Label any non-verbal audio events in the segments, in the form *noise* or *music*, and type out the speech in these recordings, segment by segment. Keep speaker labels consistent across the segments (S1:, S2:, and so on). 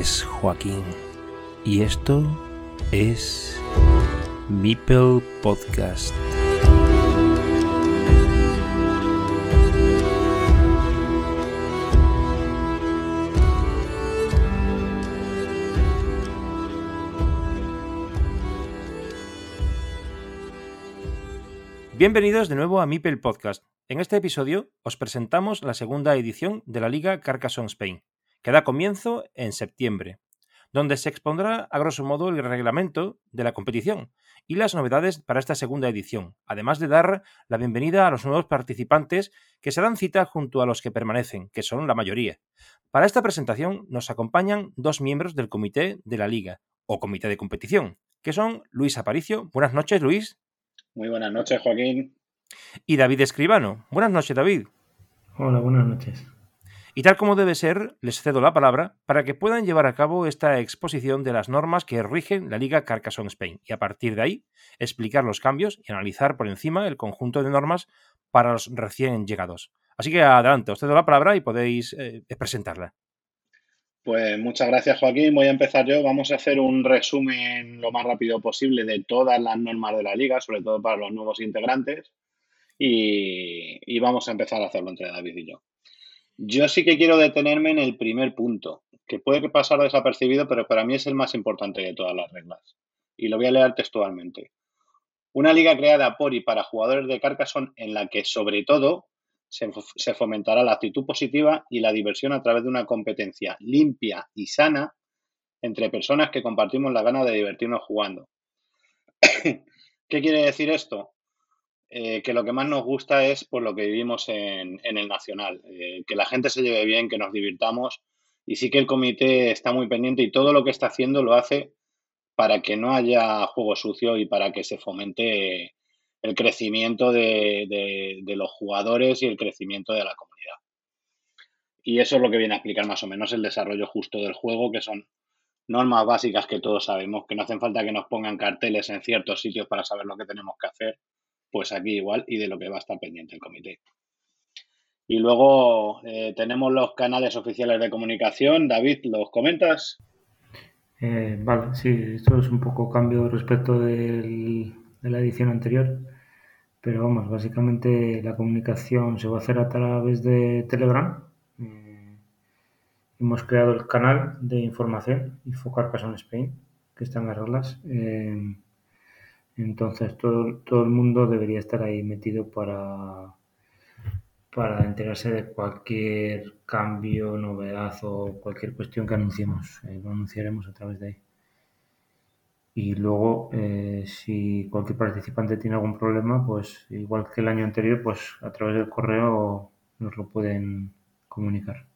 S1: es Joaquín y esto es Meeple Podcast. Bienvenidos de nuevo a Mipel Podcast. En este episodio os presentamos la segunda edición de la Liga Carcassonne Spain, que da comienzo en septiembre, donde se expondrá a grosso modo el reglamento de la competición y las novedades para esta segunda edición, además de dar la bienvenida a los nuevos participantes que se dan cita junto a los que permanecen, que son la mayoría. Para esta presentación nos acompañan dos miembros del comité de la Liga, o comité de competición, que son Luis Aparicio. Buenas noches, Luis.
S2: Muy buenas noches, Joaquín.
S1: Y David Escribano. Buenas noches, David.
S3: Hola, buenas noches.
S1: Y tal como debe ser, les cedo la palabra para que puedan llevar a cabo esta exposición de las normas que rigen la Liga Carcassonne Spain y a partir de ahí explicar los cambios y analizar por encima el conjunto de normas para los recién llegados. Así que adelante, os cedo la palabra y podéis eh, presentarla.
S2: Pues muchas gracias Joaquín. Voy a empezar yo. Vamos a hacer un resumen lo más rápido posible de todas las normas de la liga, sobre todo para los nuevos integrantes. Y, vamos a empezar a hacerlo entre David y yo. Yo sí que quiero detenerme en el primer punto, que puede pasar desapercibido, pero para mí es el más importante de todas las reglas. Y lo voy a leer textualmente. Una liga creada por y para jugadores de Carcassonne en la que, sobre todo, se, fomentará la actitud positiva y la diversión a través de una competencia limpia y sana entre personas que compartimos la gana de divertirnos jugando. *coughs* ¿Qué quiere decir esto? Eh, que lo que más nos gusta es por lo que vivimos en, el Nacional, eh, que la gente se lleve bien, que nos divirtamos y sí que el comité está muy pendiente y todo lo que está haciendo lo hace para que no haya juego sucio y para que se fomente el crecimiento de, los jugadores y el crecimiento de la comunidad. Y eso es lo que viene a explicar más o menos el desarrollo justo del juego, que son normas básicas que todos sabemos, que no hacen falta que nos pongan carteles en ciertos sitios para saber lo que tenemos que hacer, pues aquí igual y de lo que va a estar pendiente el comité. Y luego eh, tenemos los canales oficiales de comunicación. David, ¿los comentas?
S3: Eh, vale, sí, esto es un poco cambio respecto de la edición anterior. Pero vamos, básicamente la comunicación se va a hacer a través de Telegram. Eh, hemos creado el canal de información, Infocar en Spain, que está en las reglas. Entonces todo, todo el mundo debería estar ahí metido para, para enterarse de cualquier cambio, novedad o cualquier cuestión que anunciemos. Eh, lo anunciaremos a través de ahí. Y luego, eh, si cualquier participante tiene algún problema, pues igual que el año anterior, pues a través del correo nos lo pueden comunicar.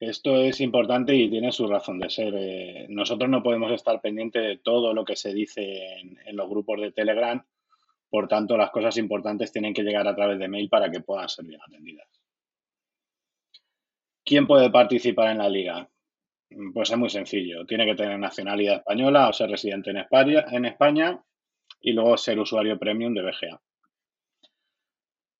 S2: Esto es importante y tiene su razón de ser. Eh, nosotros no podemos estar pendientes de todo lo que se dice en, los grupos de Telegram, por tanto las cosas importantes tienen que llegar a través de mail para que puedan ser bien atendidas. ¿Quién puede participar en la liga? Pues es muy sencillo. Tiene que tener nacionalidad española o ser residente en España, en España y luego ser usuario premium de BGA.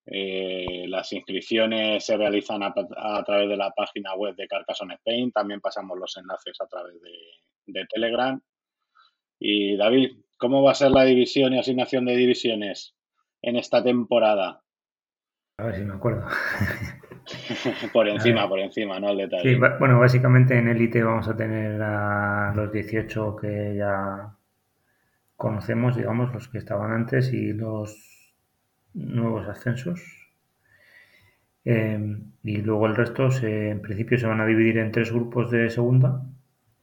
S2: Eh, las inscripciones se realizan a, través de la página web de Carcassonne Spain. También pasamos los enlaces a través de, Telegram. Y David, ¿cómo va a ser la división y asignación de divisiones en esta temporada?
S3: A ver si me acuerdo. *laughs*
S2: por encima, por encima, no el detalle.
S3: Sí, bueno, básicamente en Elite vamos a tener a los 18 que ya conocemos, digamos, los que estaban antes y los nuevos ascensos. Em, y luego el resto, en principio, se van a dividir en tres grupos de segunda,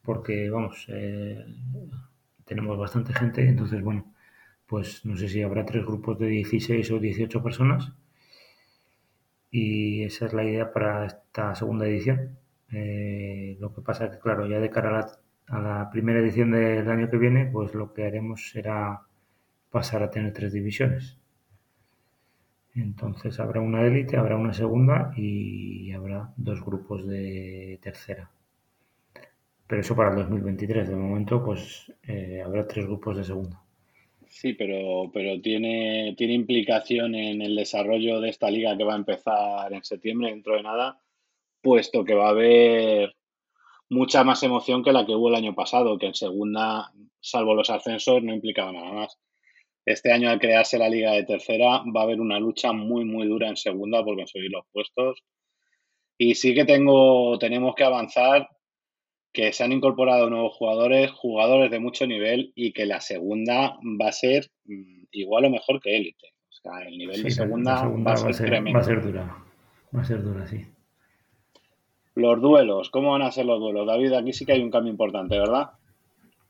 S3: porque, vamos, eh, tenemos bastante gente, entonces, bueno, pues no sé si habrá tres grupos de 16 o 18 personas y esa es la idea para esta segunda edición. Eh, lo que pasa que, claro, ya de cara a la, primera edición del año que viene, pues lo que haremos será pasar a tener tres divisiones. Entonces habrá una élite, habrá una segunda y habrá dos grupos de tercera. Pero eso para el 2023. De momento, pues eh, habrá tres grupos de segunda.
S2: Sí, pero, pero tiene, tiene implicación en el desarrollo de esta liga que va a empezar en septiembre, dentro de nada, puesto que va a haber mucha más emoción que la que hubo el año pasado, que en segunda, salvo los ascensos, no implicaba nada más. Este año, al crearse la liga de tercera, va a haber una lucha muy, muy dura en segunda por conseguir los puestos. Y sí que tengo, tenemos que avanzar, que se han incorporado nuevos jugadores, jugadores de mucho nivel y que la segunda va a ser mm, igual o mejor que élite. O sea, el nivel de segunda, va, a ser,
S3: tremendo. Va a ser dura, va a ser dura, sí.
S2: Los duelos, ¿cómo van a ser los duelos? David, aquí sí que hay un cambio importante, ¿verdad?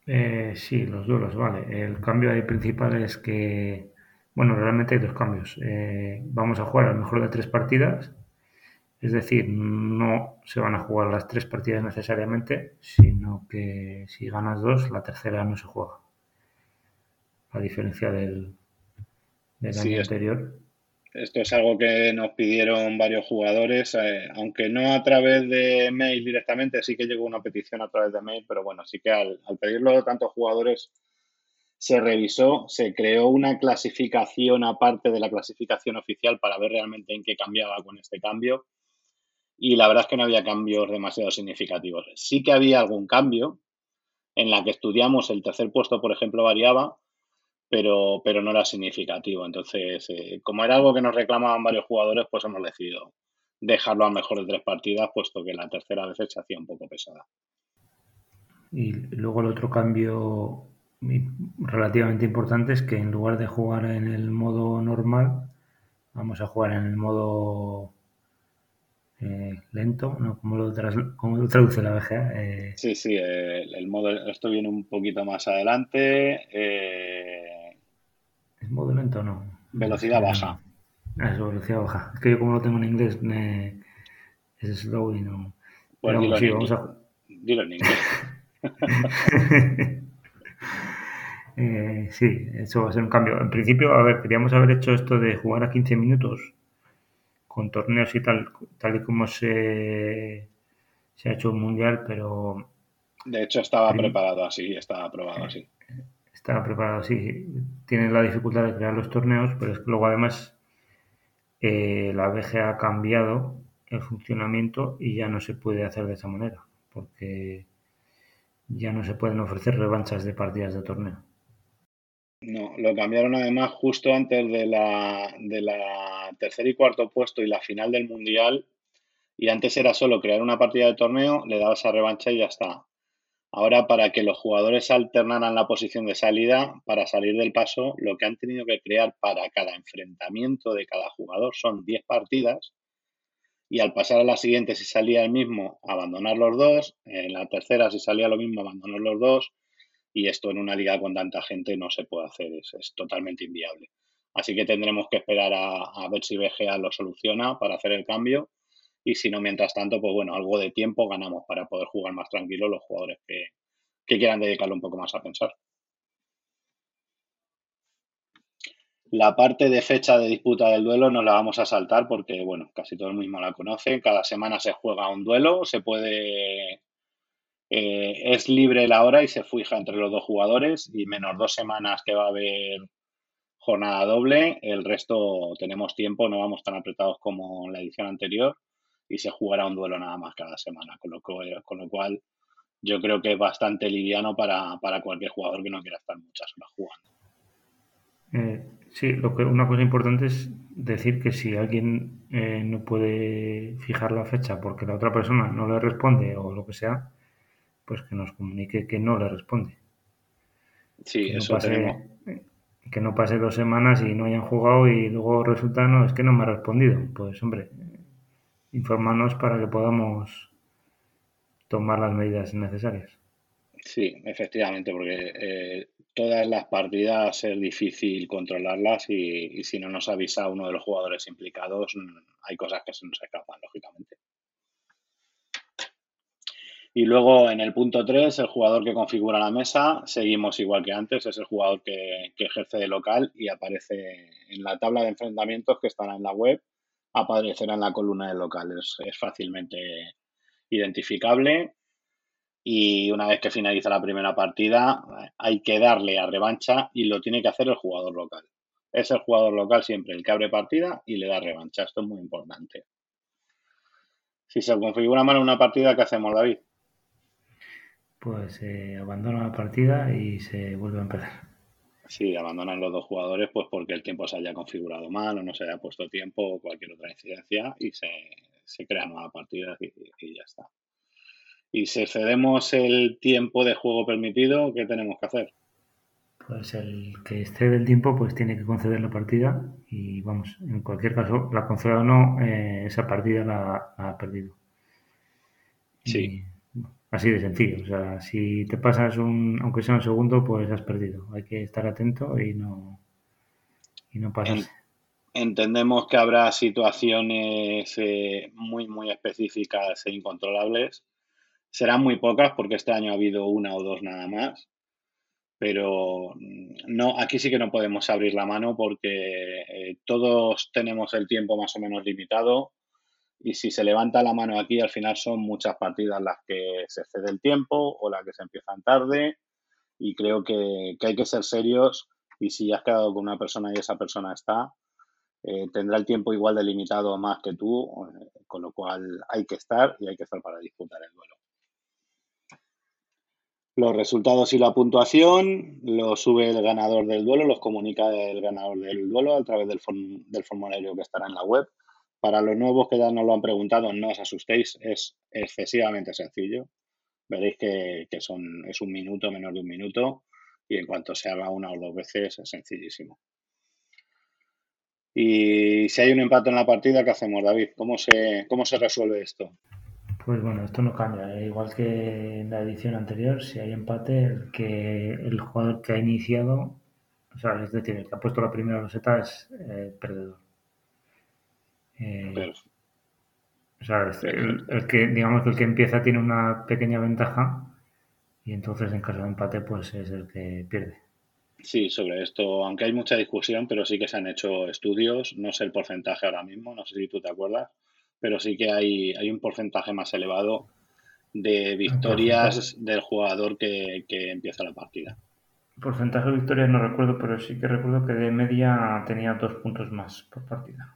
S3: Eh, sí, los duelos, vale. El cambio ahí principal es que, bueno, realmente hay dos cambios. Eh, vamos a jugar al mejor de tres partidas, es decir, no se van a jugar las tres partidas necesariamente, sino que si ganas dos, la tercera no se juega. A diferencia del, año anterior.
S2: Esto es algo que nos pidieron varios jugadores, eh, aunque no a través de mail directamente, sí que llegó una petición a través de mail, pero bueno, sí que al, pedirlo de tantos jugadores se revisó, se creó una clasificación aparte de la clasificación oficial para ver realmente en qué cambiaba con este cambio. Y la verdad es que no había cambios demasiado significativos. Sí que había algún cambio en la que estudiamos el tercer puesto, por ejemplo, variaba, pero, pero no era significativo. Entonces, eh, como era algo que nos reclamaban varios jugadores, pues hemos decidido dejarlo a mejor de tres partidas, puesto que la tercera vez se hacía un poco pesada.
S3: Y luego el otro cambio relativamente importante es que en lugar de jugar en el modo normal, vamos a jugar en el modo eh, lento, ¿no? ¿Cómo lo, lo traduce la VGA?
S2: Eh, sí, sí, el modo, esto viene un poquito más adelante.
S3: ¿Es modo lento no?
S2: Velocidad baja.
S3: Ah, es velocidad baja. Es que yo como lo tengo en inglés, me... es slow y no...
S2: Pues dilo, sí, vamos a... dilo en inglés. *laughs*
S3: eh, sí, eso va a ser un cambio. En principio, a ver, queríamos haber hecho esto de jugar a 15 minutos con torneos y tal, tal y como se, se ha hecho un mundial, pero...
S2: De hecho, estaba preparado así, estaba aprobado así
S3: está preparado así. Tiene la dificultad de crear los torneos, pero es que luego además eh, la BG ha cambiado el funcionamiento y ya no se puede hacer de esa manera, porque ya no se pueden ofrecer revanchas de partidas de torneo.
S2: No, lo cambiaron además justo antes de la, de la tercer y cuarto puesto y la final del Mundial. Y antes era solo crear una partida de torneo, le dabas a revancha y ya está. Ahora, para que los jugadores alternaran la posición de salida para salir del paso, lo que han tenido que crear para cada enfrentamiento de cada jugador son 10 partidas. Y al pasar a la siguiente, si salía el mismo, abandonar los dos, en la tercera, si salía lo mismo, abandonar los dos, y esto en una liga con tanta gente no se puede hacer, es, totalmente inviable. Así que tendremos que esperar a, a ver si BGA lo soluciona para hacer el cambio y si no, mientras tanto, pues bueno, algo de tiempo ganamos para poder jugar más tranquilos los jugadores que, quieran dedicarlo un poco más a pensar. La parte de fecha de disputa del duelo no la vamos a saltar porque, bueno, casi todo el mismo la conoce. Cada semana se juega un duelo, se puede. Eh, es libre la hora y se fija entre los dos jugadores y menos dos semanas que va a haber jornada doble. El resto tenemos tiempo, no vamos tan apretados como en la edición anterior y se jugará un duelo nada más cada semana, con lo, con lo cual yo creo que es bastante liviano para, cualquier jugador que no quiera estar muchas horas jugando.
S3: Eh, sí, lo que, una cosa importante es decir que si alguien eh, no puede fijar la fecha porque la otra persona no le responde o lo que sea, pues que nos comunique que no le responde.
S2: Sí, eso pase,
S3: Que no pase dos semanas y no hayan jugado y luego resulta, no, es que no me ha respondido. Pues hombre, informarnos para que podamos tomar las medidas necesarias.
S2: Sí, efectivamente, porque eh, todas las partidas es difícil controlarlas y, si no nos avisa uno de los jugadores implicados, mm, hay cosas que se nos escapan, lógicamente. Y luego en el punto 3, el jugador que configura la mesa, seguimos igual que antes, es el jugador que, que ejerce de local y aparece en la tabla de enfrentamientos que están en la web aparecerá en la columna de local. Es, fácilmente identificable. y una vez que finaliza la primera partida hay que darle a revancha y lo tiene que hacer el jugador local. Es el jugador local siempre el que abre partida y le da revancha. Esto es muy importante. Si se configura mal una partida, ¿qué hacemos, David?
S3: Pues se eh, abandona la partida y se vuelve a empezar.
S2: Sí, abandonan los dos jugadores pues porque el tiempo se haya configurado mal o no se haya puesto tiempo o cualquier otra incidencia y se, se crea nueva partida y, y, ya está. Y si cedemos el tiempo de juego permitido, ¿qué tenemos que hacer?
S3: Pues el que excede el tiempo pues tiene que conceder la partida y vamos, en cualquier caso, la conceda o no, eh, esa partida la, ha perdido. Sí. Así de sencillo. O sea, si te pasas un, aunque sea un segundo, pues has perdido. Hay que estar atento y no, y no.
S2: Entendemos que habrá situaciones eh, muy, muy específicas e incontrolables. Serán muy pocas porque este año ha habido una o dos nada más pero mm, no, aquí sí que no podemos abrir la mano porque eh, todos tenemos el tiempo más o menos limitado y si se levanta la mano aquí al final son muchas partidas las que se cede el tiempo o las que se empiezan tarde y creo que, hay que ser serios y si has quedado con una persona y esa persona está, eh, tendrá el tiempo igual de limitado más que tú, eh, con lo cual hay que estar y hay que estar para disputar el duelo. Los resultados y la puntuación los sube el ganador del duelo, los comunica el ganador del duelo a través del, del formulario que estará en la web. Para los nuevos que ya nos lo han preguntado, no os asustéis, es excesivamente sencillo. Veréis que, son, es un minuto, menos de un minuto, y en cuanto se haga una o dos veces es sencillísimo. Y si hay un empate en la partida, ¿qué hacemos, David? ¿Cómo se, cómo se resuelve esto?
S3: Pues bueno, esto no cambia. ¿eh? Igual que en la edición anterior, si hay empate, el, que, el jugador que ha iniciado, o sea, es decir, el que ha puesto la primera roseta es eh, perdedor. Eh, o sea, el, que, digamos que el que empieza tiene una pequeña ventaja y entonces en caso de empate, pues es el que pierde.
S2: Sí, sobre esto, aunque hay mucha discusión, pero sí que se han hecho estudios, no sé el porcentaje ahora mismo, no sé si tú te acuerdas, pero sí que hay, hay un porcentaje más elevado de victorias del jugador que, empieza la partida.
S3: Porcentaje de victorias no recuerdo, pero sí que recuerdo que de media tenía dos puntos más por partida.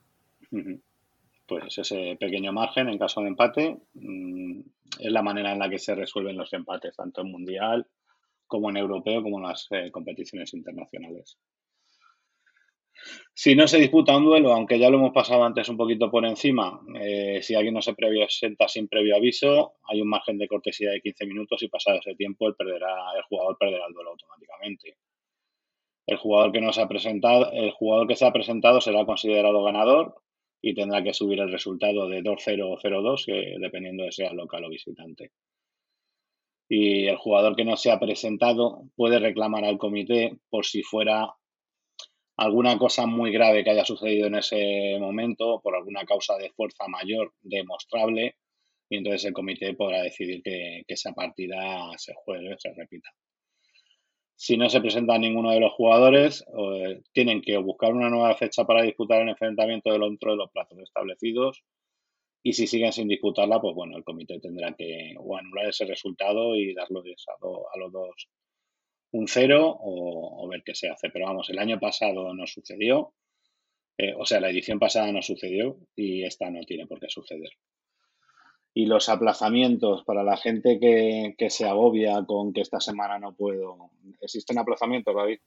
S2: Pues ese pequeño margen en caso de empate mm, es la manera en la que se resuelven los empates, tanto en mundial como en europeo, como en las eh, competiciones internacionales. Si no se disputa un duelo, aunque ya lo hemos pasado antes un poquito por encima, eh, si alguien no se previo, senta sin previo aviso, hay un margen de cortesía de 15 minutos y pasado ese tiempo el, el jugador perderá el duelo automáticamente. El jugador que no se ha presentado, el jugador que se ha presentado será considerado ganador y tendrá que subir el resultado de 2-0 o 0-2, dependiendo de sea local o visitante. Y el jugador que no se ha presentado puede reclamar al comité por si fuera alguna cosa muy grave que haya sucedido en ese momento por alguna causa de fuerza mayor demostrable y entonces el comité podrá decidir que, esa partida se juegue, se repita. Si no se presenta ninguno de los jugadores, eh, tienen que buscar una nueva fecha para disputar el enfrentamiento dentro de los plazos establecidos y si siguen sin disputarla, pues bueno, el comité tendrá que anular ese resultado y darlo a los dos un cero o, ver qué se hace. Pero vamos, el año pasado no sucedió, eh, o sea, la edición pasada no sucedió y esta no tiene por qué suceder. Y los aplazamientos para la gente que, se agobia con que esta semana no puedo. ¿Existen aplazamientos, David?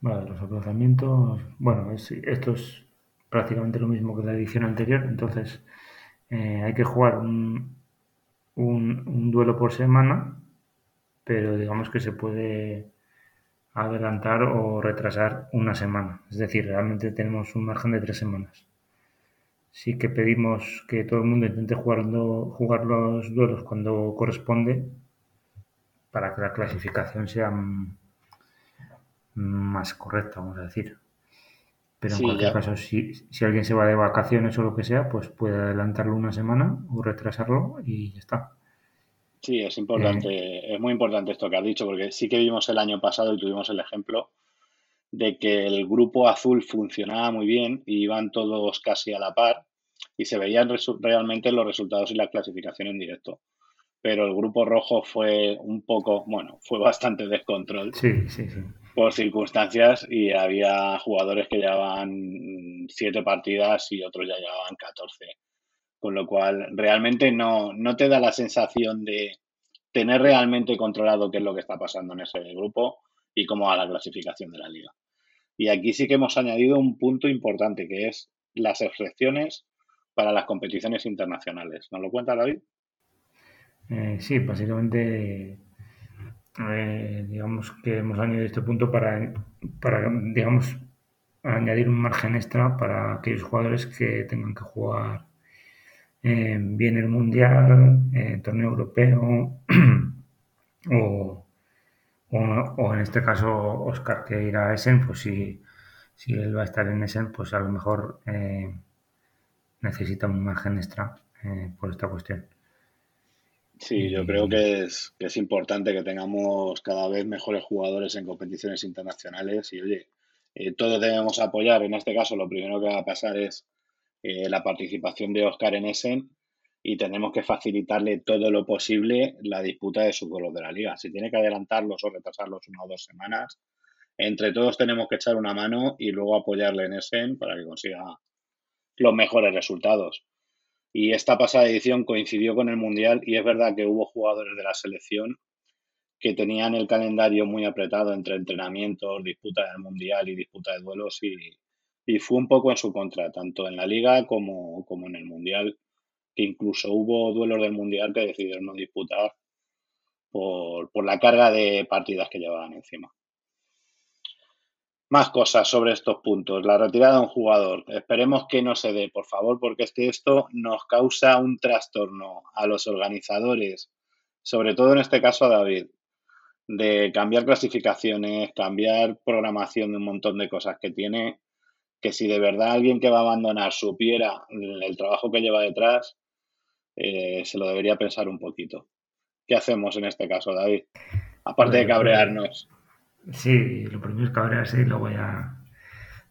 S3: Vale, los aplazamientos, bueno, esto es prácticamente lo mismo que la edición anterior, entonces eh, hay que jugar un, un duelo por semana pero digamos que se puede adelantar o retrasar una semana. Es decir, realmente tenemos un margen de tres semanas. Sí que pedimos que todo el mundo intente jugando, jugar los duelos cuando corresponde para que la clasificación sea más correcta, vamos a decir. Pero en cualquier caso, si, si, alguien se va de vacaciones o lo que sea, pues puede adelantarlo una semana o retrasarlo y ya está.
S2: Sí, es importante, es muy importante esto que has dicho, porque sí que vimos el año pasado y tuvimos el ejemplo de que el grupo azul funcionaba muy bien y iban todos casi a la par y se veían realmente los resultados y la clasificación en directo. pero el grupo rojo fue un poco, bueno, fue bastante descontrol.
S3: Sí, sí, sí.
S2: Por circunstancias y había jugadores que llevaban siete partidas y otros ya llevaban 14. Con lo cual, realmente no, no te da la sensación de tener realmente controlado qué es lo que está pasando en ese grupo y cómo va la clasificación de la liga. Y aquí sí que hemos añadido un punto importante que es las excepciones para las competiciones internacionales. ¿Nos lo cuenta David?
S3: Eh, sí, básicamente, digamos que hemos añadido este punto para, para, digamos, añadir un margen extra para aquellos jugadores que tengan que jugar eh, bien el Mundial, el torneo europeo *clears throat* o, o, en este caso Oscar que irá a Essen, pues si, si él va a estar en Essen, pues a lo mejor eh, necesita un margen extra por esta cuestión.
S2: Sí, yo creo que es, que es importante que tengamos cada vez mejores jugadores en competiciones internacionales y oye, eh, todos debemos apoyar. En este caso, lo primero que va a pasar es eh, la participación de Oscar en Essen y tenemos que facilitarle todo lo posible la disputa de sus golos de la liga. Si tiene que adelantarlos o retrasarlos una o dos semanas, entre todos tenemos que echar una mano y luego apoyarle en Essen para que consiga los mejores resultados. Y esta pasada edición coincidió con el Mundial y es verdad que hubo jugadores de la selección que tenían el calendario muy apretado entre entrenamientos, disputa del Mundial y disputa de duelos y, fue un poco en su contra, tanto en la liga como, como en el Mundial, que incluso hubo duelos del Mundial que decidieron no disputar por, por la carga de partidas que llevaban encima. Más cosas sobre estos puntos. La retirada de un jugador. Esperemos que no se dé, por favor, porque es que esto nos causa un trastorno a los organizadores, sobre todo en este caso a David, de cambiar clasificaciones, cambiar programación de un montón de cosas que tiene, que si de verdad alguien que va a abandonar supiera el trabajo que lleva detrás, eh, se lo debería pensar un poquito. ¿Qué hacemos en este caso, David? Aparte de cabrearnos.
S3: Sí, lo primero es cabrearse y luego ya...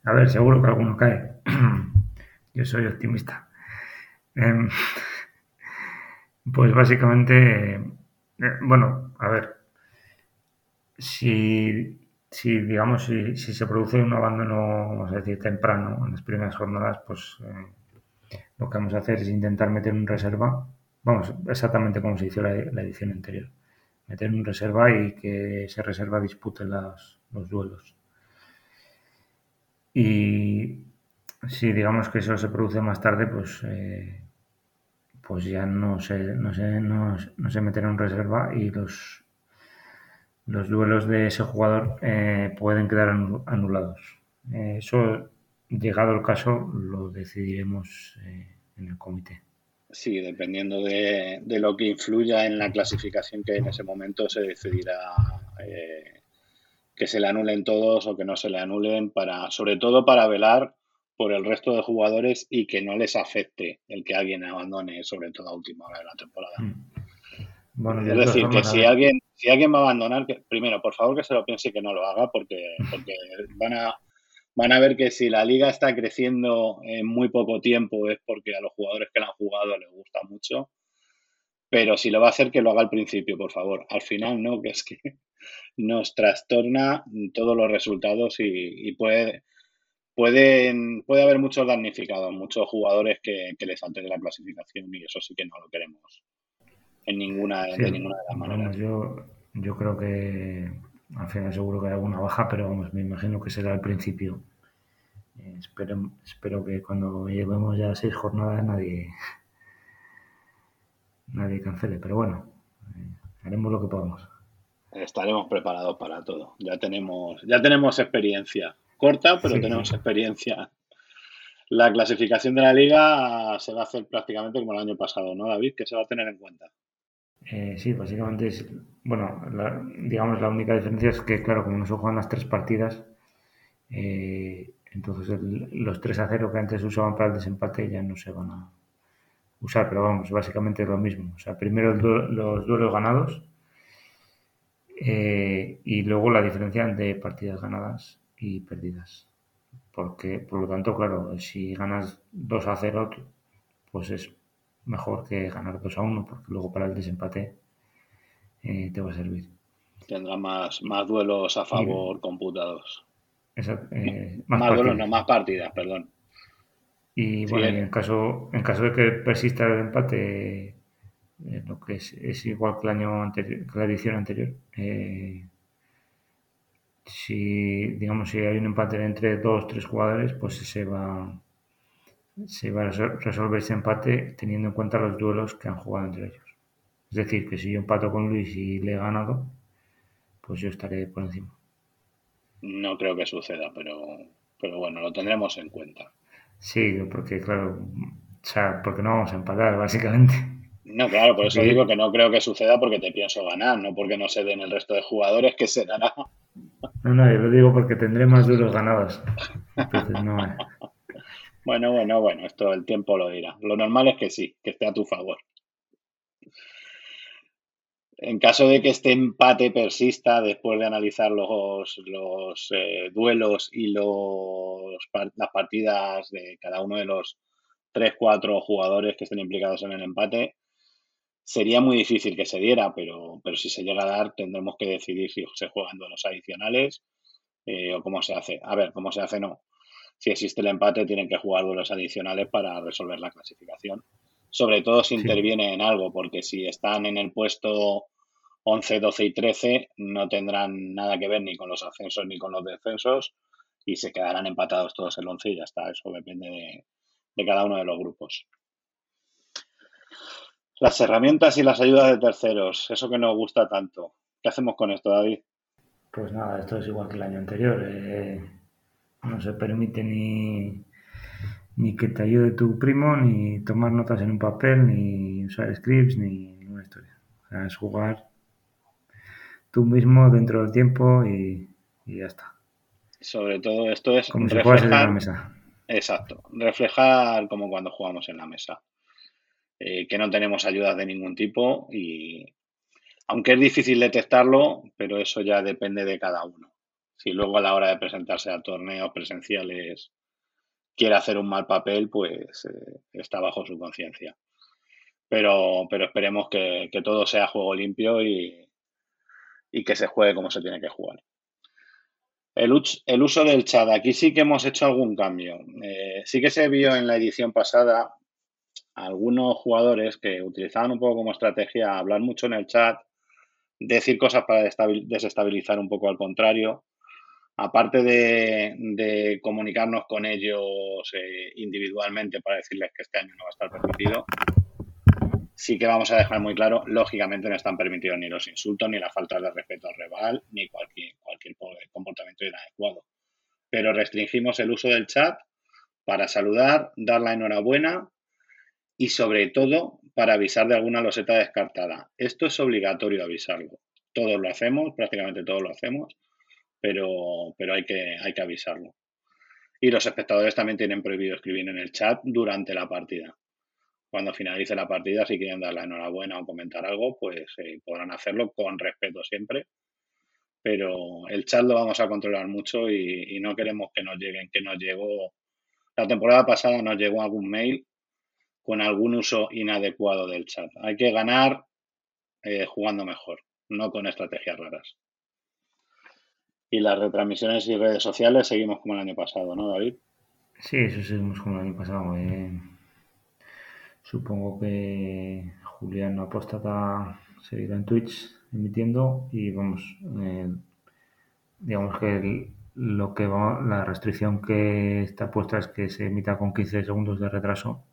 S3: A ver, seguro que alguno cae. *clears throat* Yo soy optimista. Em, *laughs* pues básicamente, eh, bueno, a ver, si, si digamos, si, se produce un abandono, vamos a decir, temprano en las primeras jornadas, pues eh, lo que vamos a hacer es intentar meter un reserva, vamos, exactamente como se hizo la edición anterior meter un reserva y que ese reserva dispute los duelos. Y si digamos que eso se produce más tarde, pues, eh, pues ya no se, no, se, no, se meterá un reserva y los, los duelos de ese jugador eh, pueden quedar anulados. Eh, eso, llegado el caso, lo decidiremos en el comité.
S2: Sí, dependiendo de, lo que influya en la clasificación que en ese momento se decidirá eh, que se le anulen todos o que no se le anulen, para, sobre todo para velar por el resto de jugadores y que no les afecte el que alguien abandone, sobre todo a última hora de la temporada. Mm. es decir, que si alguien, si alguien va a abandonar, que, primero, por favor que se lo piense y que no lo haga, porque, porque van a van a ver que si la liga está creciendo en muy poco tiempo es porque a los jugadores que la han jugado les gusta mucho. Pero si lo va a hacer, que lo haga al principio, por favor. Al final, no, que es que *laughs* nos trastorna todos los resultados y, puede, pueden, puede haber muchos damnificados, muchos jugadores que, les de la clasificación y eso sí que no lo queremos en ninguna, de ninguna de las maneras.
S3: yo, yo creo que al final seguro que hay alguna baja, pero vamos, me imagino que será al principio. Eh, espero, espero que cuando llevemos ya seis jornadas nadie nadie cancele, pero bueno, eh, haremos lo que podamos.
S2: Estaremos preparados para todo. Ya tenemos, ya tenemos experiencia. Corta, pero tenemos experiencia. La clasificación de la liga se va a hacer prácticamente como el año pasado, ¿no, David? Que se va a tener en cuenta.
S3: Eh, sí, básicamente es, bueno, digamos la única diferencia es que, claro, como no se juegan las tres partidas, eh, entonces los 3 a 0 que antes usaban para el desempate ya no se van a usar, pero vamos, básicamente es lo mismo. O sea, primero los duelos ganados eh, y luego la diferencia entre partidas ganadas y perdidas. Porque, por lo tanto, claro, si ganas 2 a 0, pues es mejor que ganar 2 a 1, porque luego para el desempate eh, te va a servir.
S2: Tendrá más, más duelos a favor computados.
S3: Eh,
S2: más, duelos, no, más partidas, perdón.
S3: Y bueno, en, caso, en caso de que persista el empate, lo que es, igual que el año anterior, que la edición anterior, si digamos si hay un empate entre dos o tres jugadores, pues se va se va a resolver ese empate teniendo en cuenta los duelos que han jugado entre ellos. Es decir, que si yo empato con Luis y le he ganado, pues yo estaré por encima.
S2: No creo que suceda, pero, pero bueno, lo tendremos en cuenta.
S3: Sí, porque claro, o sea, porque no vamos a empatar, básicamente.
S2: No, claro, por eso digo que no creo que suceda porque te pienso ganar, no porque no se den el resto de jugadores que se dará.
S3: No, no, yo lo digo porque tendré más duros ganados. Entonces no. *laughs*
S2: Bueno, bueno, bueno, esto el tiempo lo dirá. Lo normal es que sí, que esté a tu favor. En caso de que este empate persista después de analizar los, los eh, duelos y los, las partidas de cada uno de los 3-4 jugadores que estén implicados en el empate, sería muy difícil que se diera, pero, pero si se llega a dar tendremos que decidir si se juegan duelos adicionales eh, o cómo se hace. A ver, cómo se hace no si existe el empate, tienen que jugar duelos adicionales para resolver la clasificación. Sobre todo si interviene en algo, porque si están en el puesto 11, 12 y 13, no tendrán nada que ver ni con los ascensos ni con los descensos y se quedarán empatados todos el 11 y ya está. Eso depende de, de cada uno de los grupos. Las herramientas y las ayudas de terceros, eso que nos gusta tanto. ¿Qué hacemos con esto, David?
S3: Pues nada, esto es igual que el año anterior. Eh, no se permite ni, ni que te ayude tu primo, ni tomar notas en un papel, ni usar scripts, ni ninguna historia. es jugar tú mismo dentro del tiempo y, ya está.
S2: Sobre todo esto es
S3: como reflejar, si en la mesa.
S2: Exacto, reflejar como cuando jugamos en la mesa. Eh, que no tenemos ayudas de ningún tipo y aunque es difícil detectarlo, pero eso ya depende de cada uno si luego a la hora de presentarse a torneos presenciales quiere hacer un mal papel, pues eh, está bajo su conciencia. Pero, pero esperemos que, todo sea juego limpio y, que se juegue como se tiene que jugar. El, uso del chat, aquí sí que hemos hecho algún cambio. Eh, sí que se vio en la edición pasada algunos jugadores que utilizaban un poco como estrategia hablar mucho en el chat, decir cosas para desestabilizar un poco al contrario aparte de, comunicarnos con ellos eh, individualmente para decirles que este año no va a estar permitido, sí que vamos a dejar muy claro, lógicamente no están permitidos ni los insultos, ni la falta de respeto al rival, ni cualquier, cualquier comportamiento inadecuado. Pero restringimos el uso del chat para saludar, dar la enhorabuena y sobre todo para avisar de alguna loseta descartada. Esto es obligatorio avisarlo. Todos lo hacemos, prácticamente todos lo hacemos pero, pero hay, que, hay que avisarlo. Y los espectadores también tienen prohibido escribir en el chat durante la partida. Cuando finalice la partida, si quieren dar la enhorabuena o comentar algo, pues eh, podrán hacerlo con respeto siempre. Pero el chat lo vamos a controlar mucho y, no queremos que nos lleguen, que nos llegó. La temporada pasada nos llegó algún mail con algún uso inadecuado del chat. Hay que ganar eh, jugando mejor, no con estrategias raras. Y las retransmisiones y redes sociales seguimos como el año pasado, ¿no, David?
S3: Sí, eso seguimos como el año pasado. Supongo que Julián Apóstata seguirá en Twitch emitiendo y vamos, eh, digamos que lo que va, la restricción que está puesta es que se emita con 15 segundos de retraso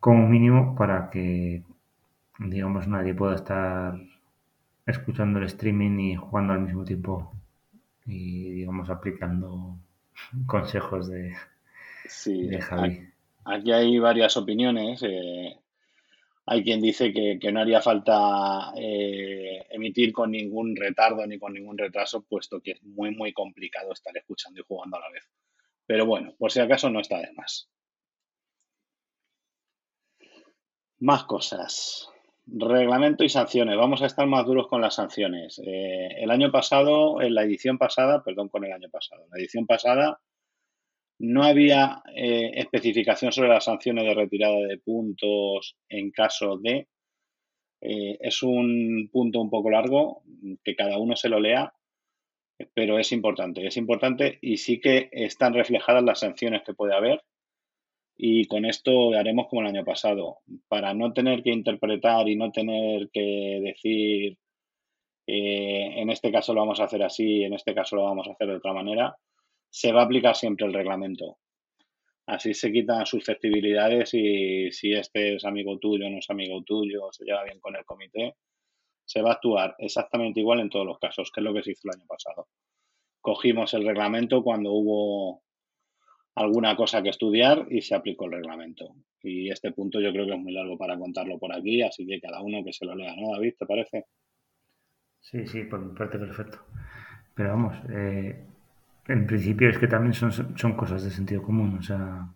S3: como mínimo para que digamos nadie pueda estar escuchando el streaming y jugando al mismo tiempo y digamos aplicando *laughs* consejos de, Javi.
S2: Aquí hay varias opiniones. Eh, hay quien dice que, no haría falta eh, emitir con ningún retardo ni con ningún retraso, puesto que es muy, muy complicado estar escuchando y jugando a la vez. Pero bueno, por si acaso no está de más. Más cosas. Reglamento y sanciones. Vamos a estar más duros con las sanciones. Eh, el año pasado, en la edición pasada, perdón, con el año pasado, la edición pasada no había eh, especificación sobre las sanciones de retirada de puntos en caso de, Eh, es un punto un poco largo, que cada uno se lo lea, pero es importante, es importante y sí que están reflejadas las sanciones que puede haber y con esto haremos como el año pasado, para no tener que interpretar y no tener que decir, eh, en este caso lo vamos a hacer así, en este caso lo vamos a hacer de otra manera, se va a aplicar siempre el reglamento. Así se quitan susceptibilidades y si este es amigo tuyo, no es amigo tuyo, se lleva bien con el comité, se va a actuar exactamente igual en todos los casos, que es lo que se hizo el año pasado. Cogimos el reglamento cuando hubo alguna cosa que estudiar y se aplicó el reglamento. Y este punto yo creo que es muy largo para contarlo por aquí, así que cada uno que se lo lea, ¿no, David? ¿Te parece?
S3: Sí, sí, por mi parte perfecto. Pero vamos, eh, en principio es que también son, son cosas de sentido común. O sea,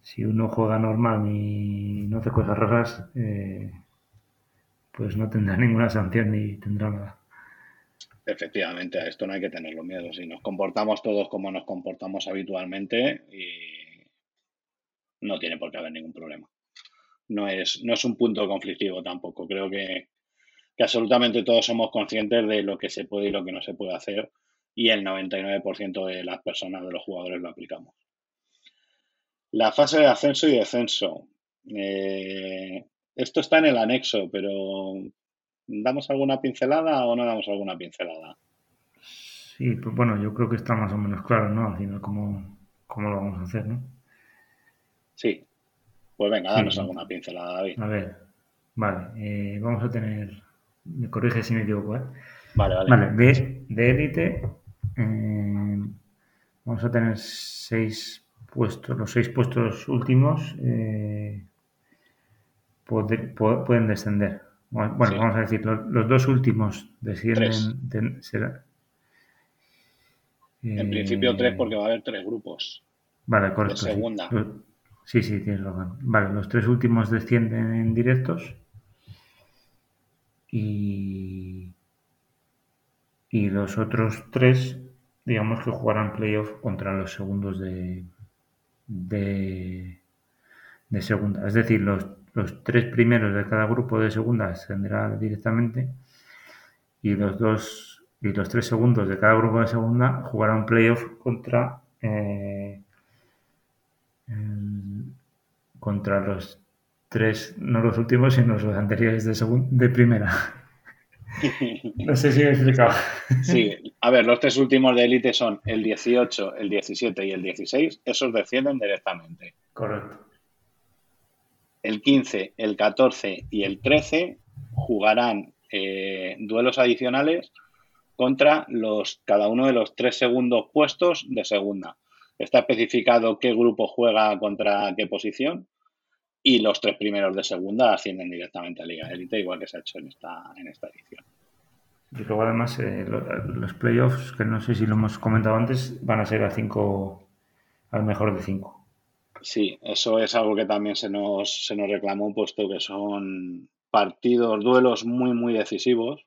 S3: si uno juega normal y no hace cosas raras, eh, pues no tendrá ninguna sanción ni tendrá nada.
S2: Efectivamente, a esto no hay que tenerlo miedo. Si nos comportamos todos como nos comportamos habitualmente, y no tiene por qué haber ningún problema. No es, no es un punto conflictivo tampoco. Creo que, que absolutamente todos somos conscientes de lo que se puede y lo que no se puede hacer y el 99% de las personas, de los jugadores, lo aplicamos. La fase de ascenso y descenso. Eh, esto está en el anexo, pero ¿damos alguna pincelada o no damos alguna pincelada?
S3: Sí, pues bueno, yo creo que está más o menos claro, ¿no? Al final, cómo, cómo lo vamos a hacer, ¿no?
S2: Sí. Pues venga, danos alguna pincelada, David.
S3: A ver, vale, eh, vamos a tener, me corrige si me equivoco, ¿eh?
S2: Vale, vale.
S3: Vale, de, de élite eh, vamos a tener seis puestos, los seis puestos últimos eh, pueden descender. Bueno, vamos a decir, los, dos últimos descienden.
S2: en principio tres porque va a haber tres grupos.
S3: Vale, correcto.
S2: De segunda.
S3: Sí, sí, tienes razón. Vale, los tres últimos descienden en directos. Y, y los otros tres, digamos que jugarán playoff contra los segundos de, de, segunda. Es decir, los, los, tres primeros de cada grupo de segunda ascenderá directamente y los dos y los tres segundos de cada grupo de segunda jugarán playoff contra eh, contra los tres, no los últimos, sino los anteriores de, de primera. *laughs* No sé si me he explicado.
S2: Sí, a ver, los tres últimos de élite son el 18, el 17 y el 16. Esos descienden directamente.
S3: Correcto.
S2: El 15, el 14 y el 13 jugarán eh, duelos adicionales contra los, cada uno de los tres segundos puestos de segunda. Está especificado qué grupo juega contra qué posición y los tres primeros de segunda ascienden directamente a Liga Élite, igual que se ha hecho en esta, en esta edición.
S3: Y luego además eh, los playoffs, que no sé si lo hemos comentado antes, van a ser a cinco, al mejor de cinco.
S2: Sí, eso es algo que también se nos, se nos reclamó, puesto que son partidos, duelos muy, muy decisivos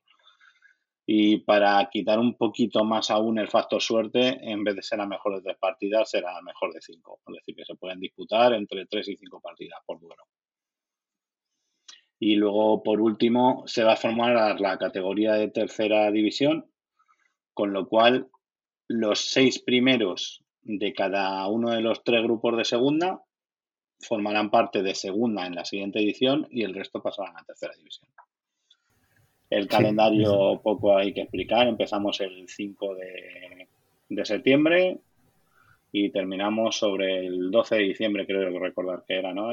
S2: y para quitar un poquito más aún el factor suerte, en vez de ser a mejor de tres partidas, será a mejor de cinco. Es decir, que se pueden disputar entre tres y cinco partidas por duelo. Y luego, por último, se va a formar la categoría de tercera división, con lo cual los seis primeros de cada uno de los tres grupos de segunda formarán parte de segunda en la siguiente edición y el resto pasarán a tercera división. El calendario poco hay que explicar. Empezamos el 5 de, septiembre y terminamos sobre el 12 de diciembre, creo que recordar que era, ¿no?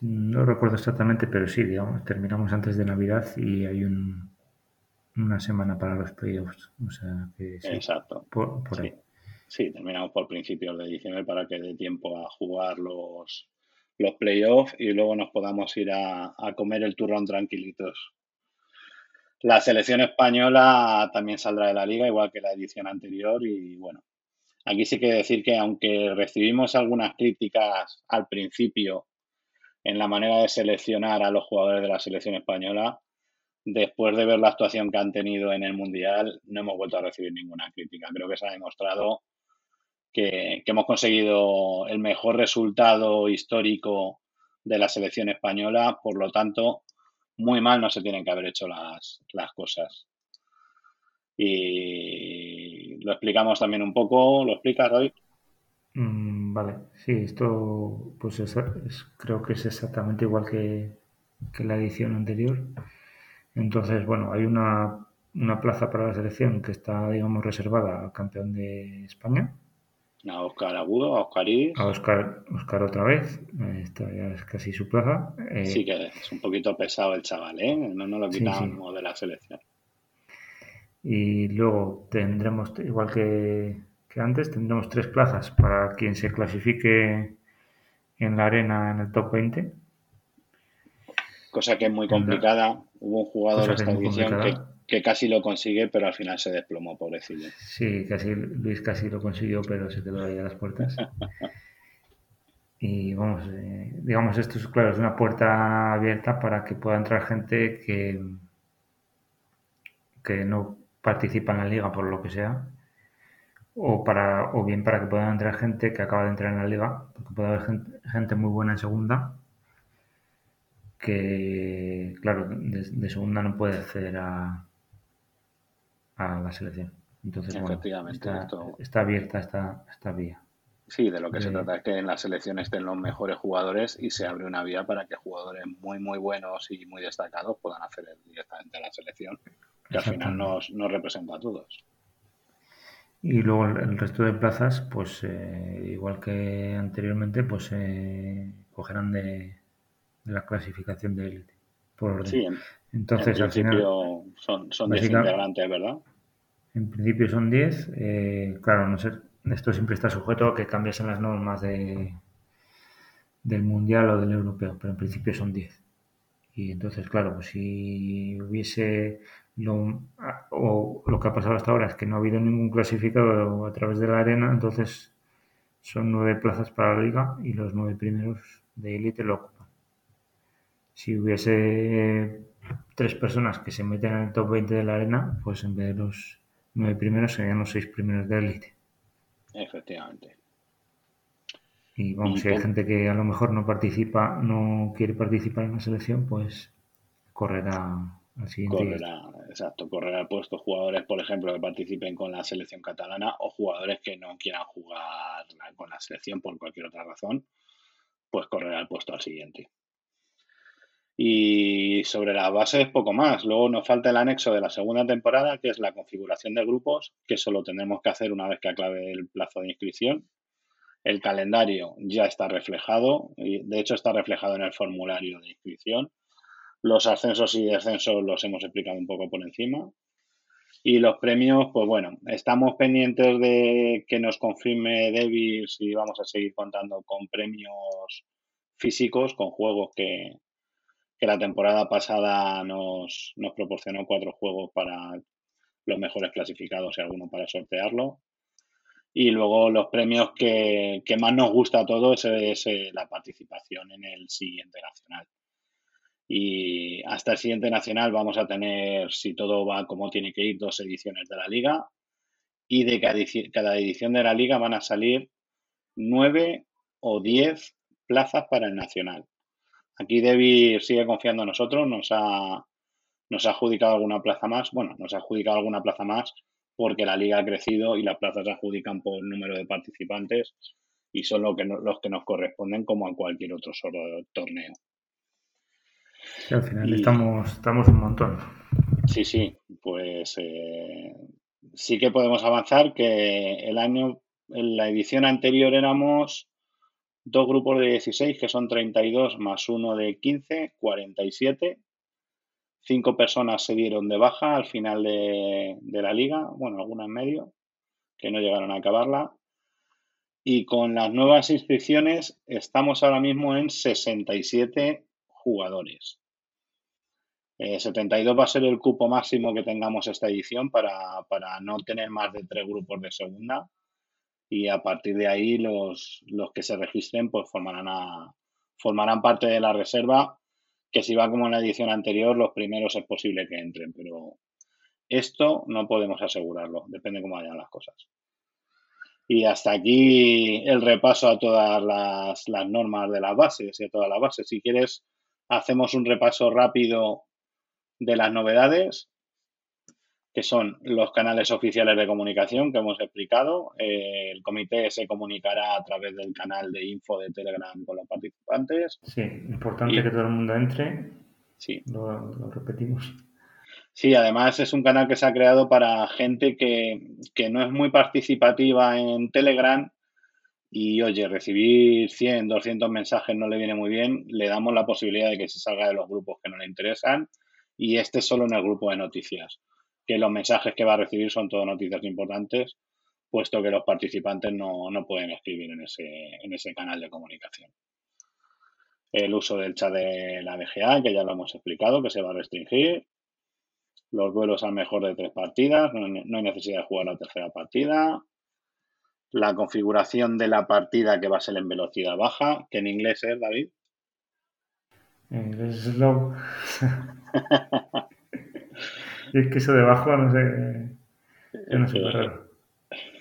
S3: no recuerdo exactamente, pero sí, digamos, terminamos antes de Navidad y hay una semana para los playoffs. O sea que
S2: Exacto.
S3: Por,
S2: sí. sí, terminamos por principios de diciembre para que dé tiempo a jugar los, los playoffs y luego nos podamos ir a, comer el turrón tranquilitos. La selección española también saldrá de la liga, igual que la edición anterior, y bueno, aquí sí que decir que aunque recibimos algunas críticas al principio en la manera de seleccionar a los jugadores de la selección española, después de ver la actuación que han tenido en el Mundial, no hemos vuelto a recibir ninguna crítica. Creo que se ha demostrado que, hemos conseguido el mejor resultado histórico de la selección española, por lo tanto, muy mal no se tienen que haber hecho las, las cosas. Y lo explicamos también un poco, ¿lo explicas, David?
S3: Mm, vale, sí, esto pues es, creo que es exactamente igual que, que, la edición anterior. Entonces, bueno, hay una, una plaza para la selección que está, digamos, reservada al campeón de España,
S2: a Oscar Agudo, a Oscar Iris.
S3: A Oscar, Oscar otra vez. Esta ya es casi su plaza.
S2: Eh, sí, que es un poquito pesado el chaval, ¿eh? No nos lo quitamos de la selección.
S3: Y luego tendremos, igual que, que, antes, tendremos tres plazas para quien se clasifique en la arena en el top 20.
S2: Cosa que es muy complicada. Hubo un jugador esta edición que que casi lo consigue, pero al final se desplomó, pobrecillo.
S3: Sí, casi, Luis casi lo consiguió, pero se quedó ahí a las puertas. *laughs* y vamos, eh, digamos, esto es claro, es una puerta abierta para que pueda entrar gente que, que no participa en la liga por lo que sea, o, para, o bien para que pueda entrar gente que acaba de entrar en la liga, porque puede haber gente, muy buena en segunda, que, claro, de segunda no puede acceder a, a la selección. Entonces, está, abierta esta, esta vía.
S2: Sí, de lo que se trata es que en la selección estén los mejores jugadores y se abre una vía para que jugadores muy, muy buenos y muy destacados puedan acceder directamente a la selección, que al final nos, nos representa a todos.
S3: Y luego el, resto de plazas, pues eh, igual que anteriormente, pues eh, cogerán de, la clasificación de élite. Por orden. Sí,
S2: entonces, al final, son, son 10 integrantes, ¿verdad?
S3: En principio son 10. Eh, claro, no sé, esto siempre está sujeto a que cambiasen las normas de, del mundial o del europeo, pero en principio son 10. Y entonces, claro, pues si hubiese lo, o lo que ha pasado hasta ahora es que no ha habido ningún clasificado a través de la arena, entonces son nueve plazas para la liga y los nueve primeros de élite lo ocupan. Si hubiese tres personas que se meten en el top 20 de la arena, pues en vez de los nueve primeros serían los seis primeros de élite.
S2: Efectivamente.
S3: Y vamos, si hay gente que a lo mejor no participa, no quiere participar en la selección, pues correrá al siguiente.
S2: Correrá, exacto, correrá puesto jugadores, por ejemplo, que participen con la selección catalana o jugadores que no quieran jugar con la selección por cualquier otra razón, pues correrá el puesto al siguiente. Y sobre las bases, poco más. Luego nos falta el anexo de la segunda temporada, que es la configuración de grupos, que solo tendremos que hacer una vez que acabe el plazo de inscripción. El calendario ya está reflejado, y de hecho está reflejado en el formulario de inscripción. Los ascensos y descensos los hemos explicado un poco por encima. Y los premios, pues bueno, estamos pendientes de que nos confirme Davis y vamos a seguir contando con premios físicos, con juegos que, que la temporada pasada nos, proporcionó cuatro juegos para los mejores clasificados y alguno para sortearlo. Y luego los premios que, más nos gusta a todos es, eh, la participación en el siguiente nacional. Y hasta el siguiente nacional vamos a tener, si todo va como tiene que ir, dos ediciones de la liga. Y de cada edición de la liga van a salir nueve o diez plazas para el nacional. Aquí Debbie sigue confiando en nosotros, nos ha, nos ha adjudicado alguna plaza más. Bueno, nos ha adjudicado alguna plaza más porque la liga ha crecido y las plazas se adjudican por número de participantes y son lo que los que nos corresponden como a cualquier otro solo torneo.
S3: al final estamos, estamos un montón.
S2: Sí, sí, pues eh, sí que podemos avanzar que el año, en la edición anterior éramos dos grupos de 16 que son 32 más uno de 15, 47. Cinco personas se dieron de baja al final de, la liga, bueno, algunas en medio, que no llegaron a acabarla. Y con las nuevas inscripciones estamos ahora mismo en 67 jugadores. 72 eh, va a ser el cupo máximo que tengamos esta edición para, para no tener más de tres grupos de segunda y a partir de ahí los, los que se registren pues formarán, a, formarán parte de la reserva que si va como en la edición anterior los primeros es posible que entren pero esto no podemos asegurarlo depende cómo vayan las cosas Y hasta aquí el repaso a todas las, las normas de las bases y a todas las bases. Si quieres, hacemos un repaso rápido de las novedades que son los canales oficiales de comunicación que hemos explicado. Eh, el comité se comunicará a través del canal de info de Telegram con los participantes.
S3: Sí, importante que todo el mundo entre. Sí. Lo, repetimos.
S2: Sí, además es un canal que se ha creado para gente que, que no es muy participativa en Telegram y, oye, recibir 100, 200 mensajes no le viene muy bien. Le damos la posibilidad de que se salga de los grupos que no le interesan y este solo en el grupo de noticias que los mensajes que va a recibir son todas noticias importantes, puesto que los participantes no, pueden escribir en ese, en ese canal de comunicación. El uso del chat de la DGA, que ya lo hemos explicado, que se va a restringir. Los duelos al mejor de tres partidas, no, hay necesidad de jugar la tercera partida. La configuración de la partida que va a ser en velocidad baja, que en inglés es, David.
S3: En inglés es slow. *laughs* Y es que eso debajo, no sé. no sé, raro.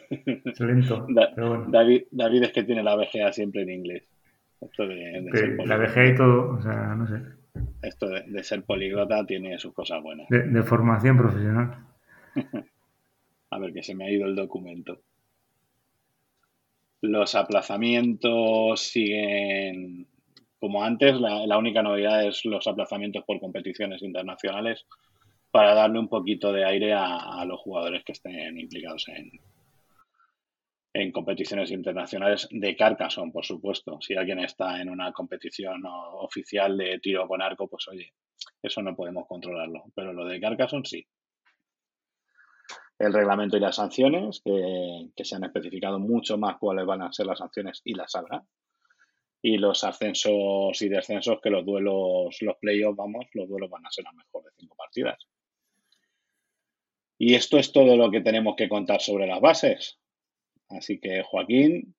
S3: Es lento.
S2: David, David es que tiene la VGA siempre en inglés.
S3: Esto de, la VGA y todo, o sea, no sé.
S2: Esto de, ser políglota tiene sus cosas buenas.
S3: De, formación profesional. *laughs*
S2: A ver, que se me ha ido el documento. Los aplazamientos siguen como antes. La, la única novedad es los aplazamientos por competiciones internacionales para darle un poquito de aire a, los jugadores que estén implicados en, en competiciones internacionales de Carcassonne, por supuesto. Si alguien está en una competición oficial de tiro con arco, pues oye, eso no podemos controlarlo. Pero lo de Carcassonne sí. El reglamento y las sanciones, que, se han especificado mucho más cuáles van a ser las sanciones y las habrá. Y los ascensos y descensos, que los duelos, los playoffs, vamos, los duelos van a ser a mejor de cinco partidas. Y esto es todo lo que tenemos que contar sobre las bases. Así que, Joaquín,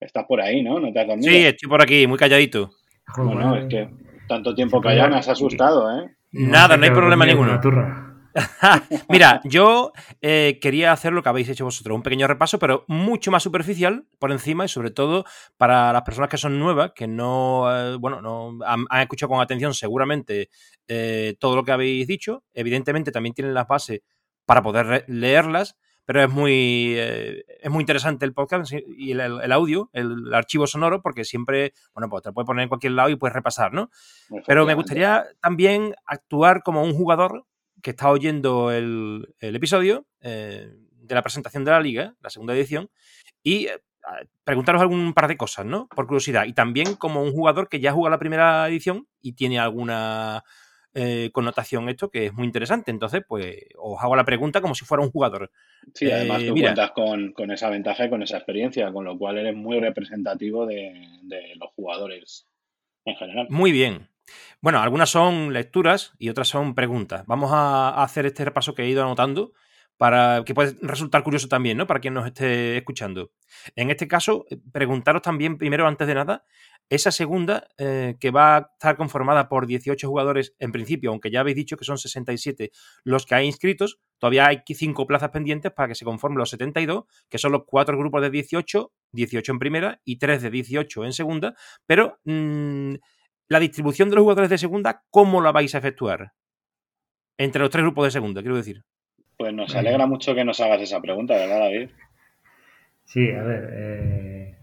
S2: estás por ahí, ¿no? ¿No te has dormido?
S1: Sí, estoy por aquí, muy calladito.
S2: Bueno, es que tanto tiempo callado me has asustado, ¿eh?
S1: Nada, no hay problema ninguno. *laughs* Mira, yo eh, quería hacer lo que habéis hecho vosotros, un pequeño repaso, pero mucho más superficial por encima y sobre todo para las personas que son nuevas, que no, eh, bueno, no han, escuchado con atención seguramente eh, todo lo que habéis dicho. Evidentemente también tienen las bases para poder leerlas, pero es muy, eh, es muy interesante el podcast y el, audio, el, archivo sonoro, porque siempre, bueno, pues te lo puedes poner en cualquier lado y puedes repasar, ¿no? Pero me gustaría también actuar como un jugador que está oyendo el, episodio eh, de la presentación de la liga, la segunda edición, y eh, preguntaros algún par de cosas, ¿no? Por curiosidad. Y también como un jugador que ya jugado la primera edición y tiene alguna eh, connotación esto que es muy interesante. Entonces, pues os hago la pregunta como si fuera un jugador.
S2: Sí, además eh, tú cuentas con, esa ventaja y con esa experiencia, con lo cual eres muy representativo de, los jugadores en general.
S1: Muy bien. Bueno, algunas son lecturas y otras son preguntas. Vamos a hacer este repaso que he ido anotando para que puede resultar curioso también, ¿no? Para quien nos esté escuchando. En este caso, eh, preguntaros también, primero, antes de nada, esa segunda, eh, que va a estar conformada por 18 jugadores en principio, aunque ya habéis dicho que son 67 los que hay inscritos, todavía hay 5 plazas pendientes para que se conformen los 72, que son los cuatro grupos de 18, 18 en primera y 3 de 18 en segunda, pero mm, la distribución de los jugadores de segunda, ¿cómo la vais a efectuar? Entre los tres grupos de segunda, quiero decir.
S2: Pues nos alegra mucho que nos hagas esa pregunta, ¿verdad, David?
S3: Sí, a ver, eh,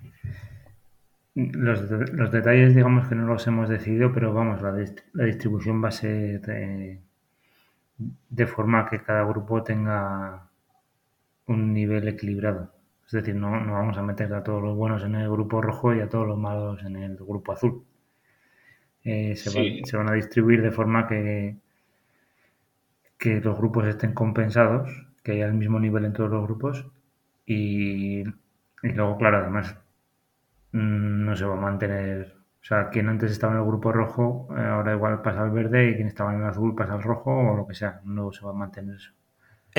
S3: los, detalles, digamos que no los hemos decidido, pero vamos, la, la distribución va a ser de, forma que cada grupo tenga un nivel equilibrado. Es decir, no, no, vamos a meter a todos los buenos en el grupo rojo y a todos los malos en el grupo azul. Eh, se, se, van a distribuir de forma que, que los grupos estén compensados, que haya el mismo nivel en todos los grupos y, luego, claro, además Mm, no se va a mantener. O sea, quien antes estaba en el grupo rojo, eh, ahora igual pasa al verde y quien estaba en el azul pasa al rojo o lo que sea. No se va a mantener eso.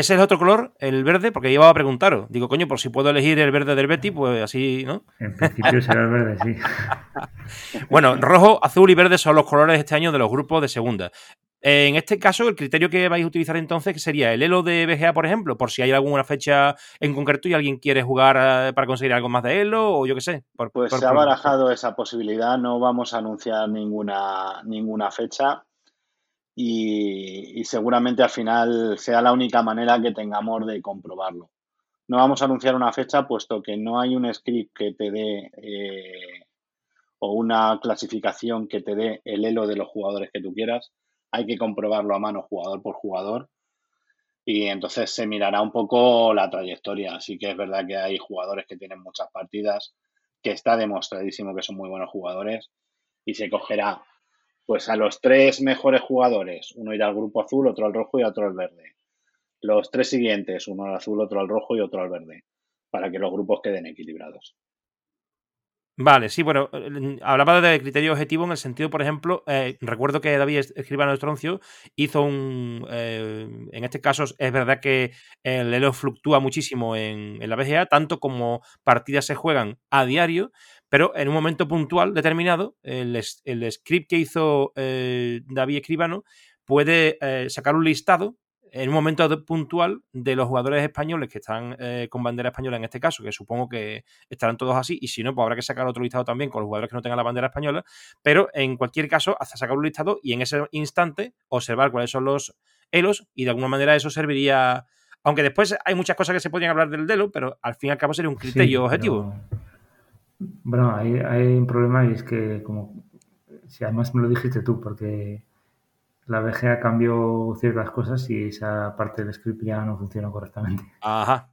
S1: ¿Ese es otro color, el verde? Porque iba a preguntaros. Digo, coño, por si puedo elegir el verde del Betty, pues así, ¿no?
S3: En principio será el verde, sí. *laughs*
S1: bueno, rojo, azul y verde son los colores este año de los grupos de segunda. En este caso, el criterio que vais a utilizar entonces sería el elo de BGA, por ejemplo, por si hay alguna fecha en concreto y alguien quiere jugar eh, para conseguir algo más de elo o yo qué sé.
S2: pues se ha barajado esa posibilidad, no vamos a anunciar ninguna, ninguna fecha y, seguramente al final sea la única manera que tengamos de comprobarlo. No vamos a anunciar una fecha puesto que no hay un script que te dé eh, o una clasificación que te dé el elo de los jugadores que tú quieras hay que comprobarlo a mano jugador por jugador y entonces se mirará un poco la trayectoria. Así que es verdad que hay jugadores que tienen muchas partidas, que está demostradísimo que son muy buenos jugadores y se cogerá pues a los tres mejores jugadores, uno irá al grupo azul, otro al rojo y otro al verde. Los tres siguientes, uno al azul, otro al rojo y otro al verde, para que los grupos queden equilibrados.
S1: Vale, sí, bueno, hablaba de criterio objetivo en el sentido, por ejemplo, eh, recuerdo que David Escribano Estroncio hizo un. Eh, en este caso, es verdad que el elo fluctúa muchísimo en, la BGA, tanto como partidas se juegan a diario, pero en un momento puntual determinado, el, script que hizo eh, David Escribano puede sacar un listado en un momento puntual de los jugadores españoles que están eh, con bandera española en este caso, que supongo que estarán todos así, y si no, pues habrá que sacar otro listado también con los jugadores que no tengan la bandera española, pero en cualquier caso, hasta sacar un listado y en ese instante observar cuáles son los elos y de alguna manera eso serviría, aunque después hay muchas cosas que se podrían hablar del elo, pero al fin y al cabo sería un criterio objetivo.
S3: Bueno, hay, hay un problema y es que como si además me lo dijiste tú, porque la BGA cambió ciertas cosas y esa parte del script ya no funciona correctamente.
S1: Ajá.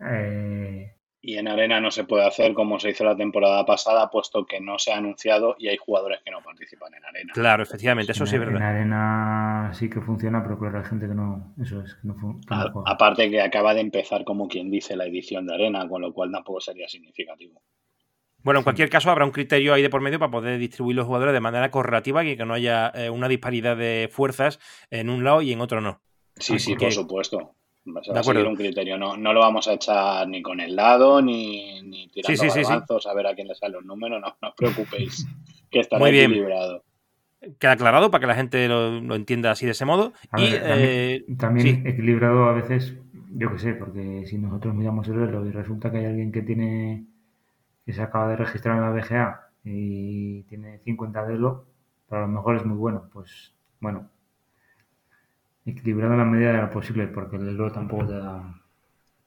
S2: Eh, y en arena no se puede hacer como se hizo la temporada pasada, puesto que no se ha anunciado y hay jugadores que no participan en arena.
S1: Claro, efectivamente, eso sí es verdad.
S3: En arena sí que funciona, pero claro, hay gente que no. Eso es, que no, funciona.
S2: Aparte que acaba de empezar, como quien dice, la edición de arena, con lo cual tampoco sería significativo.
S1: Bueno, en cualquier caso, habrá un criterio ahí de por medio para poder distribuir los jugadores de manera correlativa y que no haya eh, una disparidad de fuerzas en un lado y en otro no.
S2: Sí, sí, por supuesto. Va a seguir un criterio. No, no lo vamos a echar ni con el lado, ni, ni tirando sí, a ver a quién le salen los números. No, no os preocupéis, *laughs* que estará Muy bien. equilibrado.
S1: Queda aclarado para que la gente lo, entienda así de ese modo. y,
S3: también, eh, equilibrado a veces, yo qué sé, porque si nosotros miramos el reloj y resulta que hay alguien que tiene que se acaba de registrar en la BGA y tiene 50 de elo, pero a lo mejor es muy bueno. Pues bueno, equilibrado la medida de lo posible, porque el elo tampoco te da.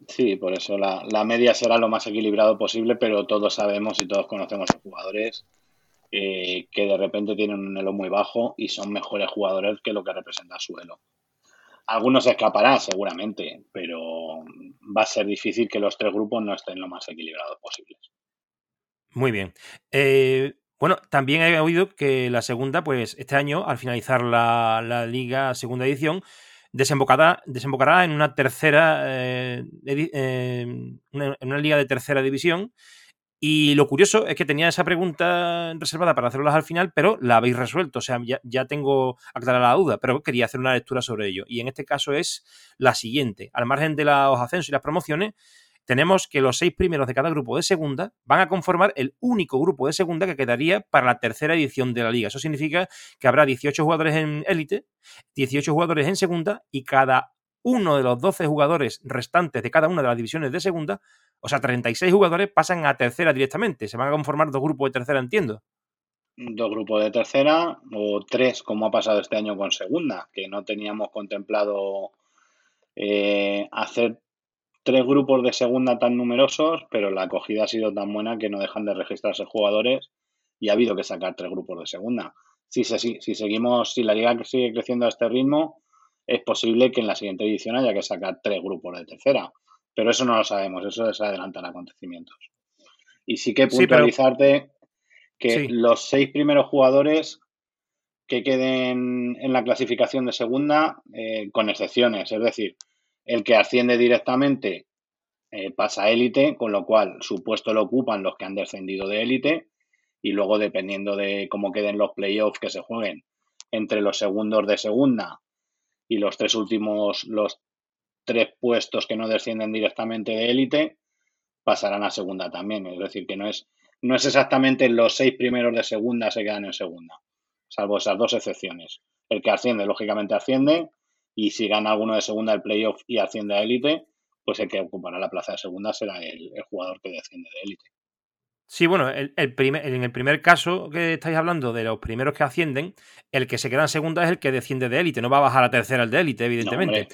S2: Sí, por eso la, la, media será lo más equilibrado posible, pero todos sabemos y todos conocemos a jugadores eh, que de repente tienen un elo muy bajo y son mejores jugadores que lo que representa su elo. Algunos escaparán seguramente, pero va a ser difícil que los tres grupos no estén lo más equilibrados posibles.
S1: Muy bien. Eh, bueno, también he oído que la segunda, pues este año, al finalizar la, liga segunda edición, desembocará, desembocará en una tercera, eh, eh, en una liga de tercera división. Y lo curioso es que tenía esa pregunta reservada para hacerlas al final, pero la habéis resuelto. O sea, ya, ya tengo aclarada la duda, pero quería hacer una lectura sobre ello. Y en este caso es la siguiente. Al margen de los ascensos y las promociones, tenemos que los seis primeros de cada grupo de segunda van a conformar el único grupo de segunda que quedaría para la tercera edición de la liga. Eso significa que habrá 18 jugadores en élite, 18 jugadores en segunda y cada uno de los 12 jugadores restantes de cada una de las divisiones de segunda, o sea, 36 jugadores pasan a tercera directamente. Se van a conformar dos grupos de tercera, entiendo.
S2: Dos grupos de tercera o tres, como ha pasado este año con segunda, que no teníamos contemplado eh, hacer tres grupos de segunda tan numerosos, pero la acogida ha sido tan buena que no dejan de registrarse jugadores y ha habido que sacar tres grupos de segunda. Si, si seguimos, si la liga sigue creciendo a este ritmo, es posible que en la siguiente edición haya que sacar tres grupos de tercera. Pero eso no lo sabemos, eso es adelantar acontecimientos. Y sí que puntualizarte que los seis primeros jugadores que queden en la clasificación de segunda, eh, con excepciones, es decir, el que asciende directamente eh, pasa a élite, con lo cual su puesto lo ocupan los que han descendido de élite y luego dependiendo de cómo queden los playoffs que se jueguen entre los segundos de segunda y los tres últimos, los tres puestos que no descienden directamente de élite, pasarán a segunda también. Es decir, que no es, no es exactamente los seis primeros de segunda se quedan en segunda, salvo esas dos excepciones. El que asciende, lógicamente asciende, y si gana alguno de segunda del playoff y asciende a élite, pues el que ocupará la plaza de segunda será el, jugador que desciende de élite.
S1: Sí, bueno, el, primer, en el primer caso que estáis hablando de los primeros que ascienden, el que se queda en segunda es el que desciende de élite, no va a bajar a tercera el de élite, evidentemente.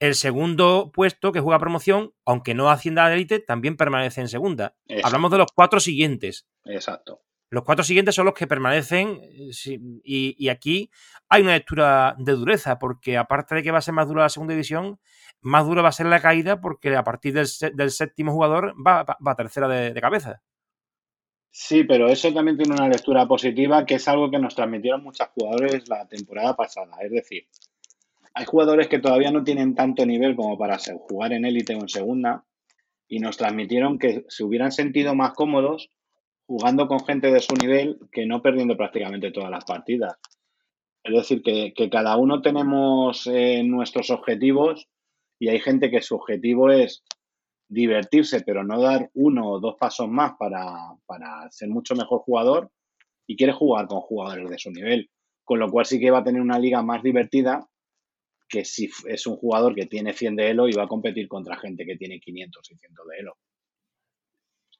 S1: el segundo puesto que juega promoción, aunque no ascienda a élite, también permanece en segunda. Hablamos de los cuatro siguientes.
S2: Exacto.
S1: Los cuatro siguientes son los que permanecen eh, y, aquí hay una lectura de dureza, porque aparte de que va a ser más dura la segunda división, más dura va a ser la caída porque a partir del, séptimo jugador va, a tercera de, cabeza.
S2: Sí, pero eso también tiene una lectura positiva, que es algo que nos transmitieron muchos jugadores la temporada pasada. Es decir, hay jugadores que todavía no tienen tanto nivel como para jugar en élite o en segunda, y nos transmitieron que se hubieran sentido más cómodos jugando con gente de su nivel que no perdiendo prácticamente todas las partidas. Es decir, que, cada uno tenemos eh, nuestros objetivos y hay gente que su objetivo es divertirse, pero no dar uno o dos pasos más para, para ser mucho mejor jugador y quiere jugar con jugadores de su nivel. Con lo cual sí que va a tener una liga más divertida que si es un jugador que tiene 100 de Elo y va a competir contra gente que tiene 500 y 100 de Elo.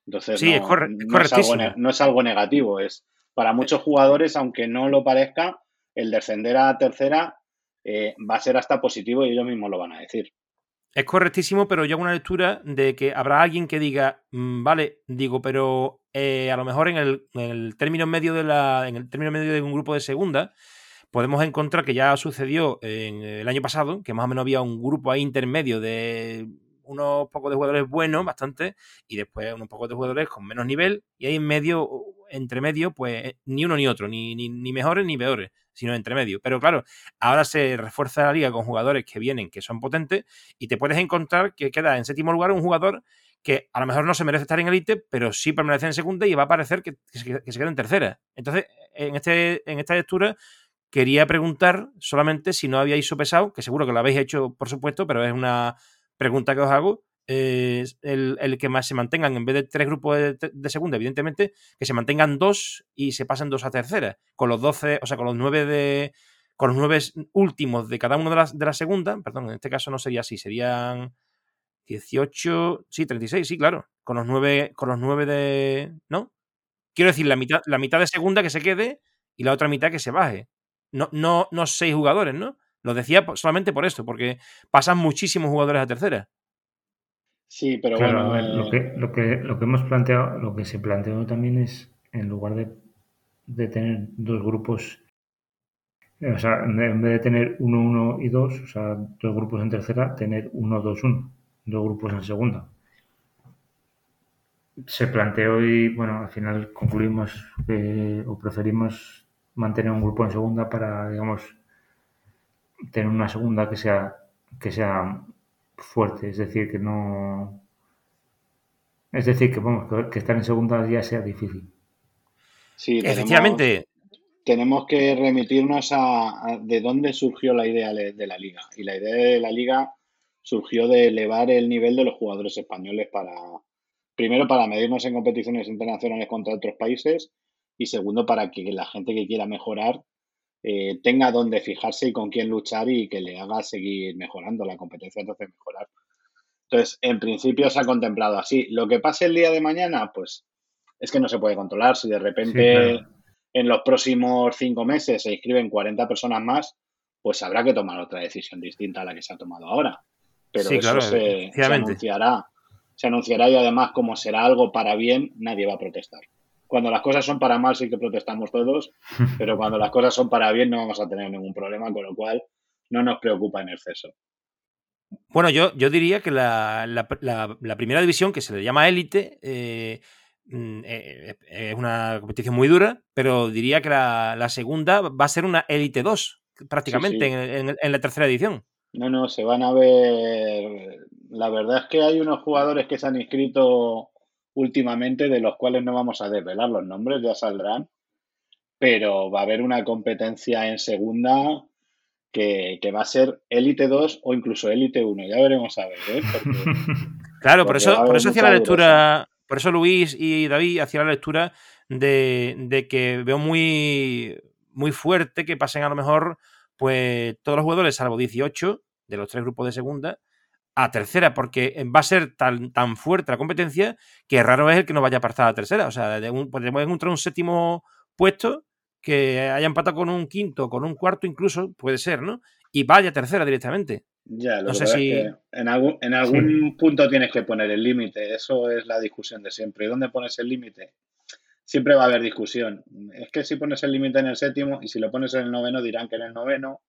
S2: Entonces,
S1: sí,
S2: no, es algo, no, es algo, negativo. Es para muchos jugadores, aunque no lo parezca, el descender a tercera eh, va a ser hasta positivo y ellos mismos lo van a decir.
S1: Es correctísimo, pero yo hago una lectura de que habrá alguien que diga, mm, vale, digo, pero eh, a lo mejor en el, término medio de la, en el término medio de un grupo de segunda, podemos encontrar que ya sucedió en el año pasado, que más o menos había un grupo ahí intermedio de unos pocos de jugadores buenos, bastante, y después unos pocos de jugadores con menos nivel, y ahí en medio, entre medio, pues ni uno ni otro, ni, ni, mejores ni peores, sino entre medio. Pero claro, ahora se refuerza la liga con jugadores que vienen, que son potentes, y te puedes encontrar que queda en séptimo lugar un jugador que a lo mejor no se merece estar en elite, pero sí permanece en segunda y va a parecer que, se, queda en tercera. Entonces, en, este, en esta lectura quería preguntar solamente si no habíais sopesado, que seguro que lo habéis hecho, por supuesto, pero es una pregunta que os hago es el, que más se mantengan, en vez de tres grupos de, segunda, evidentemente, que se mantengan dos y se pasen dos a tercera, con los doce, o sea, con los nueve de. Con los nueve últimos de cada uno de las de la segunda, perdón, en este caso no sería así, serían 18, sí, 36, sí, claro, con los nueve, con los nueve de. ¿No? Quiero decir, la mitad, la mitad de segunda que se quede y la otra mitad que se baje. No, no, no seis jugadores, ¿no? Lo decía solamente por esto, porque pasan muchísimos jugadores a tercera.
S2: Sí, pero bueno.
S3: lo, eh, que, lo, que, lo que hemos planteado, lo que se planteó también es, en lugar de, tener dos grupos, eh, o sea, en vez de tener uno, uno y dos, o sea, dos grupos en tercera, tener uno, dos, uno, dos grupos en segunda. Se planteó y, bueno, al final concluimos o preferimos mantener un grupo en segunda para, digamos, tener una segunda que sea, que sea fuerte, es decir, que no... Es decir, que, vamos, que, estar en segunda ya sea difícil.
S2: Sí, efectivamente. Tenemos, que remitirnos a, de dónde surgió la idea de la liga. Y la idea de la liga surgió de elevar el nivel de los jugadores españoles para, primero, para medirnos en competiciones internacionales contra otros países y segundo, para que la gente que quiera mejorar eh, tenga dónde fijarse y con quién luchar y que le haga seguir mejorando la competencia, entonces mejorar. Entonces, en principio se ha contemplado así. Lo que pase el día de mañana, pues es que no se puede controlar. Si de repente en los próximos cinco meses se inscriben 40 personas más, pues habrá que tomar otra decisión distinta a la que se ha tomado ahora. Pero eso se, se, anunciará. Se anunciará y además, como será algo para bien, nadie va a protestar cuando las cosas son para mal sí que protestamos todos, *laughs* pero cuando las cosas son para bien no vamos a tener ningún problema, con lo cual no nos preocupa en exceso.
S1: Bueno, yo, yo diría que la, primera división, que se le llama élite, eh, mm, eh, es una competición muy dura, pero diría que la, segunda va a ser una élite 2, prácticamente, En, en la tercera edición.
S2: No, no, se van a ver. La verdad es que hay unos jugadores que se han inscrito últimamente, de los cuales no vamos a desvelar los nombres, ya saldrán, pero va a haber una competencia en segunda que, va a ser Elite 2 o incluso Elite 1, ya veremos a ver. ¿eh? *laughs*
S1: claro, por eso, por eso hacía la lectura, por eso Luis y David hacían la lectura de, de que veo muy, muy fuerte que pasen a lo mejor pues todos los jugadores, salvo 18 de los tres grupos de segunda, a tercera, porque va a ser tan, tan fuerte la competencia que raro es el que no vaya a pasar a tercera. O sea, podemos encontrar un séptimo puesto que haya empatado con un quinto, con un cuarto incluso, puede ser, ¿no? Y vaya a tercera directamente.
S2: Ya, lo no sé si... Es que en algún, en algún punto tienes que poner el límite, eso es la discusión de siempre. ¿Y dónde pones el límite? Siempre va a haber discusión. Es que si pones el límite en el séptimo y si lo pones en el noveno dirán que en el noveno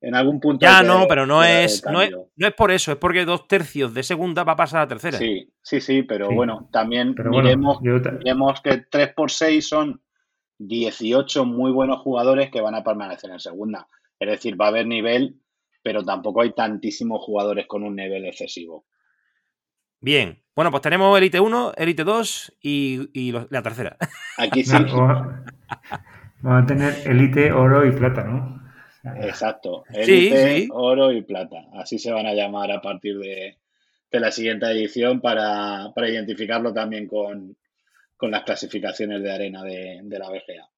S2: en algún punto.
S1: Ya, no, pero no es, no es, no, es, por eso, es porque dos tercios de segunda va a pasar a tercera.
S2: Sí, sí, sí, pero bueno, también miremos, que 3 por 6 son 18 muy buenos jugadores que van a permanecer en segunda. Es decir, va a haber nivel, pero tampoco hay tantísimos jugadores con un nivel excesivo.
S1: Bien, bueno, pues tenemos Elite 1, Elite 2 y, la tercera.
S2: Aquí sí.
S3: Vamos a tener Elite, Oro y Plata, ¿no?
S2: Exacto. Elite, oro y plata. Así se van a llamar a partir de, la siguiente edición para, identificarlo también con, las clasificaciones de arena de, la BGA.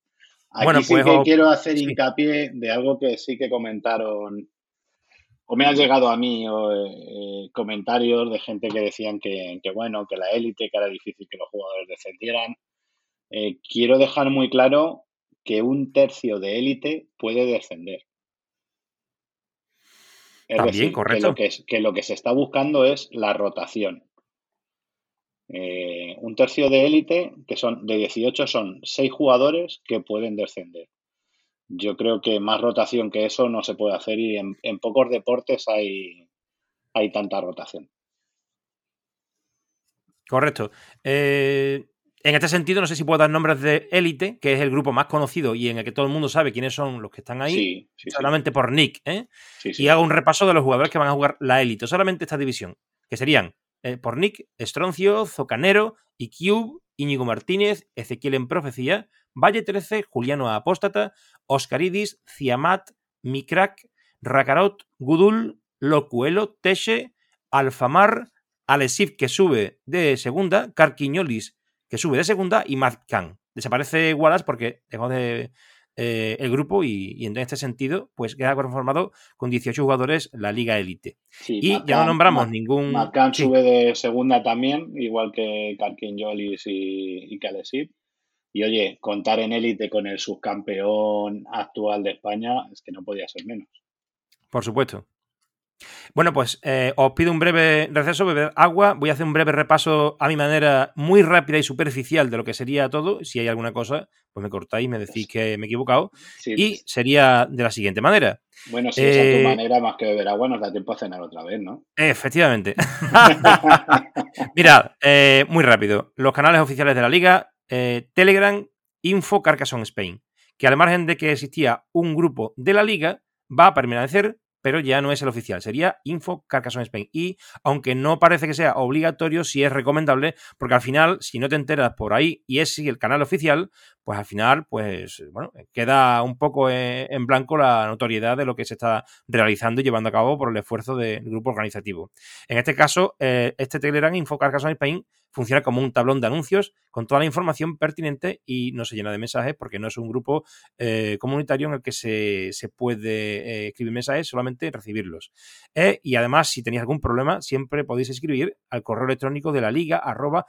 S2: Aquí bueno, sí pues, que quiero hacer hincapié de algo que sí que comentaron, o me han llegado a mí eh, comentarios de gente que decían que, bueno, que la élite, que era difícil que los jugadores descendieran. Eh, quiero dejar muy claro que un tercio de élite puede descender. Es correcto. Que lo que, se está buscando es la rotación. Eh, un tercio de élite, que son de 18, son 6 jugadores que pueden descender. Yo creo que más rotación que eso no se puede hacer y en, pocos deportes hay, hay tanta rotación.
S1: Correcto. Eh, en este sentido, no sé si puedo dar nombres de élite, que es el grupo más conocido y en el que todo el mundo sabe quiénes son los que están ahí, solamente por Nick. ¿eh? y hago un repaso de los jugadores que van a jugar la élite, solamente esta división, que serían eh, por Nick, Estroncio, Zocanero, Cube, Íñigo Martínez, Ezequiel en Profecía, Valle 13, Juliano Apóstata, Oscaridis, Ciamat, Mikrak, Rakarot, Gudul, Locuelo, Teche, Alfamar, Alesif que sube de segunda, Carquiñolis que sube de segunda, y Matt Khan. Desaparece Wallace porque dejó de, eh, el grupo y, en este sentido, pues queda conformado con 18 jugadores la Liga Elite. y ya no nombramos ningún.
S2: Matt Khan sube de segunda también, igual que Karkin Jolis y, y Kalesip. Y oye, contar en élite con el subcampeón actual de España es que no podía ser menos.
S1: Por supuesto. Bueno, pues eh, os pido un breve receso, beber agua. Voy a hacer un breve repaso a mi manera muy rápida y superficial de lo que sería todo. Si hay alguna cosa, pues me cortáis y me decís que me he equivocado. Y sería de la siguiente manera.
S2: Bueno, si es a tu eh, manera, más que beber agua, nos da tiempo a cenar otra vez, ¿no?
S1: Efectivamente. *laughs* Mirad, eh, muy rápido. Los canales oficiales de la liga, Telegram, Info Carcassonne Spain. Que al margen de que existía un grupo de la liga, va a permanecer pero ya no es el oficial, sería Info Carcassonne Spain. Y aunque no parece que sea obligatorio, sí es recomendable, porque al final, si no te enteras por ahí y es el canal oficial, pues al final, pues bueno, queda un poco eh, en blanco la notoriedad de lo que se está realizando y llevando a cabo por el esfuerzo del grupo organizativo. En este caso, eh, este Telegram Info Carcassonne Spain funciona como un tablón de anuncios con toda la información pertinente y no se llena de mensajes porque no es un grupo eh, comunitario en el que se, puede escribir mensajes, solamente recibirlos. y además, si tenéis algún problema, siempre podéis escribir al correo electrónico de la liga arroba.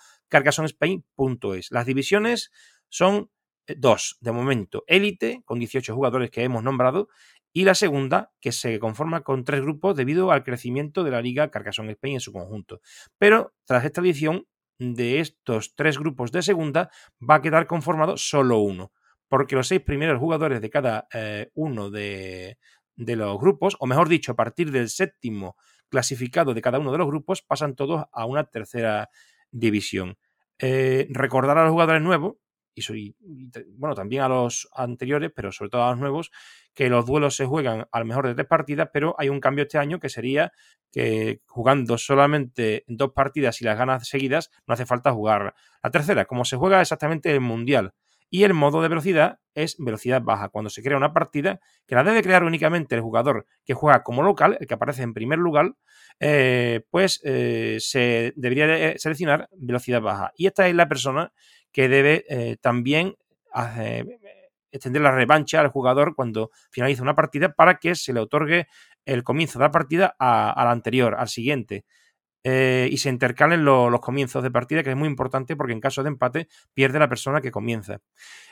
S1: Las divisiones son eh, dos, de momento, élite, con 18 jugadores que hemos nombrado, y la segunda, que se conforma con tres grupos debido al crecimiento de la Liga Carcassonne Spain en su conjunto. Pero tras esta edición, de estos tres grupos de segunda, va a quedar conformado solo uno, porque los seis primeros jugadores de cada eh, uno de, de los grupos, o mejor dicho, a partir del séptimo clasificado de cada uno de los grupos, pasan todos a una tercera división. Eh, recordar a los jugadores nuevos y, bueno, también a los anteriores, pero sobre todo a los nuevos, que los duelos se juegan al mejor de tres partidas, pero hay un cambio este año que sería que jugando solamente dos partidas y las ganas seguidas, no hace falta jugar la tercera, como se juega exactamente el Mundial. Y el modo de velocidad es velocidad baja. Cuando se crea una partida, que la debe crear únicamente el jugador que juega como local, el que aparece en primer lugar, eh, pues eh, se debería seleccionar velocidad baja. Y esta es la persona que debe eh, también extender la revancha al jugador cuando finaliza una partida para que se le otorgue el comienzo de la partida a, la anterior, al siguiente. Eh, y se intercalen los comienzos de partida, que es muy importante porque en caso de empate pierde la persona que comienza.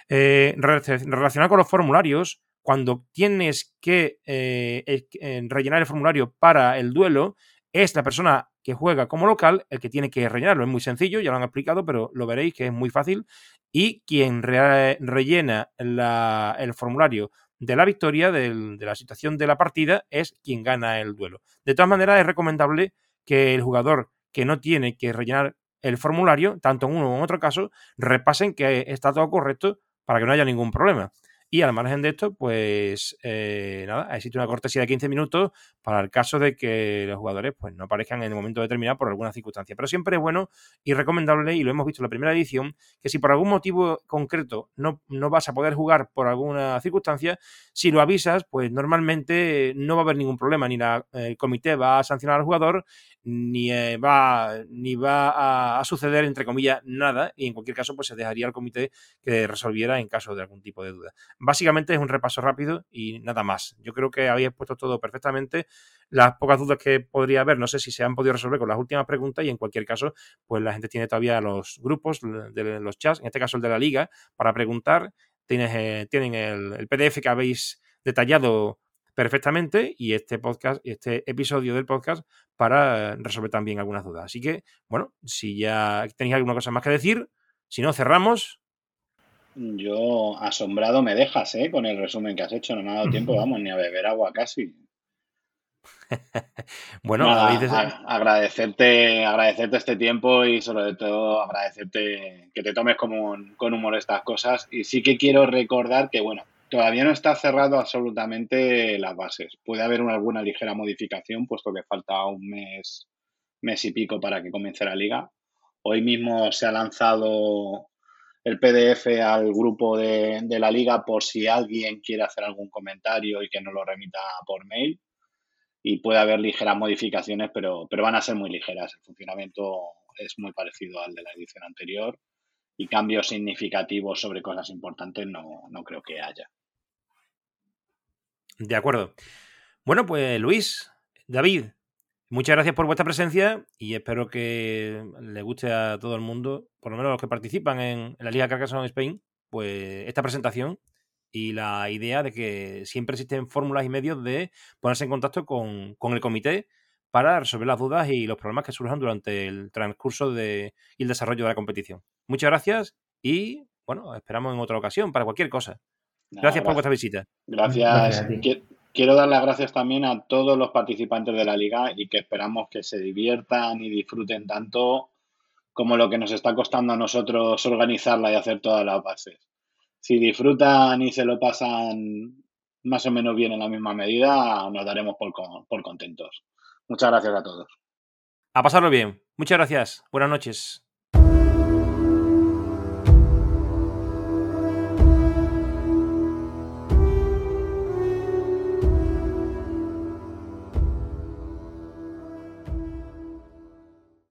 S1: Eh, relacionado con los formularios, cuando tienes que eh, rellenar el formulario para el duelo, es la persona que juega como local el que tiene que rellenarlo. Es muy sencillo, ya lo han explicado, pero lo veréis que es muy fácil. Y quien rellena el formulario de la victoria, de la situación de la partida, es quien gana el duelo. De todas maneras, es recomendable que el jugador que no tiene que rellenar el formulario, tanto en uno como en otro caso, repasen que está todo correcto para que no haya ningún problema. Y al margen de esto, pues eh, nada, existe una cortesía de 15 minutos para el caso de que los jugadores pues, no aparezcan en el momento determinado por alguna circunstancia. Pero siempre es bueno y recomendable, y lo hemos visto en la primera edición, que si por algún motivo concreto no, no vas a poder jugar por alguna circunstancia, si lo avisas, pues normalmente no va a haber ningún problema, ni el comité va a sancionar al jugador, ni eh, va, ni va a, suceder, entre comillas, nada, y en cualquier caso, pues se dejaría al comité que resolviera en caso de algún tipo de duda. Básicamente es un repaso rápido y nada más. Yo creo que habéis puesto todo perfectamente. Las pocas dudas que podría haber, no sé si se han podido resolver con las últimas preguntas, y en cualquier caso, pues la gente tiene todavía los grupos de los chats, en este caso el de la liga, para preguntar. Tienes, eh, tienen el, el PDF que habéis detallado perfectamente y este podcast, este episodio del podcast para resolver también algunas dudas. Así que, bueno, si ya tenéis alguna cosa más que decir, si no, cerramos.
S2: Yo asombrado me dejas, ¿eh? Con el resumen que has hecho. No me ha dado tiempo, *laughs* vamos, ni a beber agua casi. *laughs* bueno, agradecerte, agradecerte este tiempo y sobre todo agradecerte que te tomes como con humor estas cosas. Y sí que quiero recordar que, bueno, Todavía no está cerrado absolutamente las bases. Puede haber una, alguna ligera modificación, puesto que falta un mes, mes y pico para que comience la liga. Hoy mismo se ha lanzado el PDF al grupo de, de, la liga por si alguien quiere hacer algún comentario y que no lo remita por mail. Y puede haber ligeras modificaciones, pero, pero van a ser muy ligeras. El funcionamiento es muy parecido al de la edición anterior y cambios significativos sobre cosas importantes no, no creo que haya.
S1: De acuerdo. Bueno, pues Luis, David, muchas gracias por vuestra presencia y espero que le guste a todo el mundo, por lo menos los que participan en, la Liga Carcassonne Spain, pues esta presentación y la idea de que siempre existen fórmulas y medios de ponerse en contacto con, con, el comité para resolver las dudas y los problemas que surjan durante el transcurso de, y el desarrollo de la competición. Muchas gracias y bueno, esperamos en otra ocasión para cualquier cosa. Gracias, por vuestra visita.
S2: Gracias. Quiero dar las gracias también a todos los participantes de la liga y que esperamos que se diviertan y disfruten tanto como lo que nos está costando a nosotros organizarla y hacer todas las bases. Si disfrutan y se lo pasan más o menos bien en la misma medida, nos daremos por, por contentos. Muchas gracias a todos.
S1: A pasarlo bien. Muchas gracias. Buenas noches.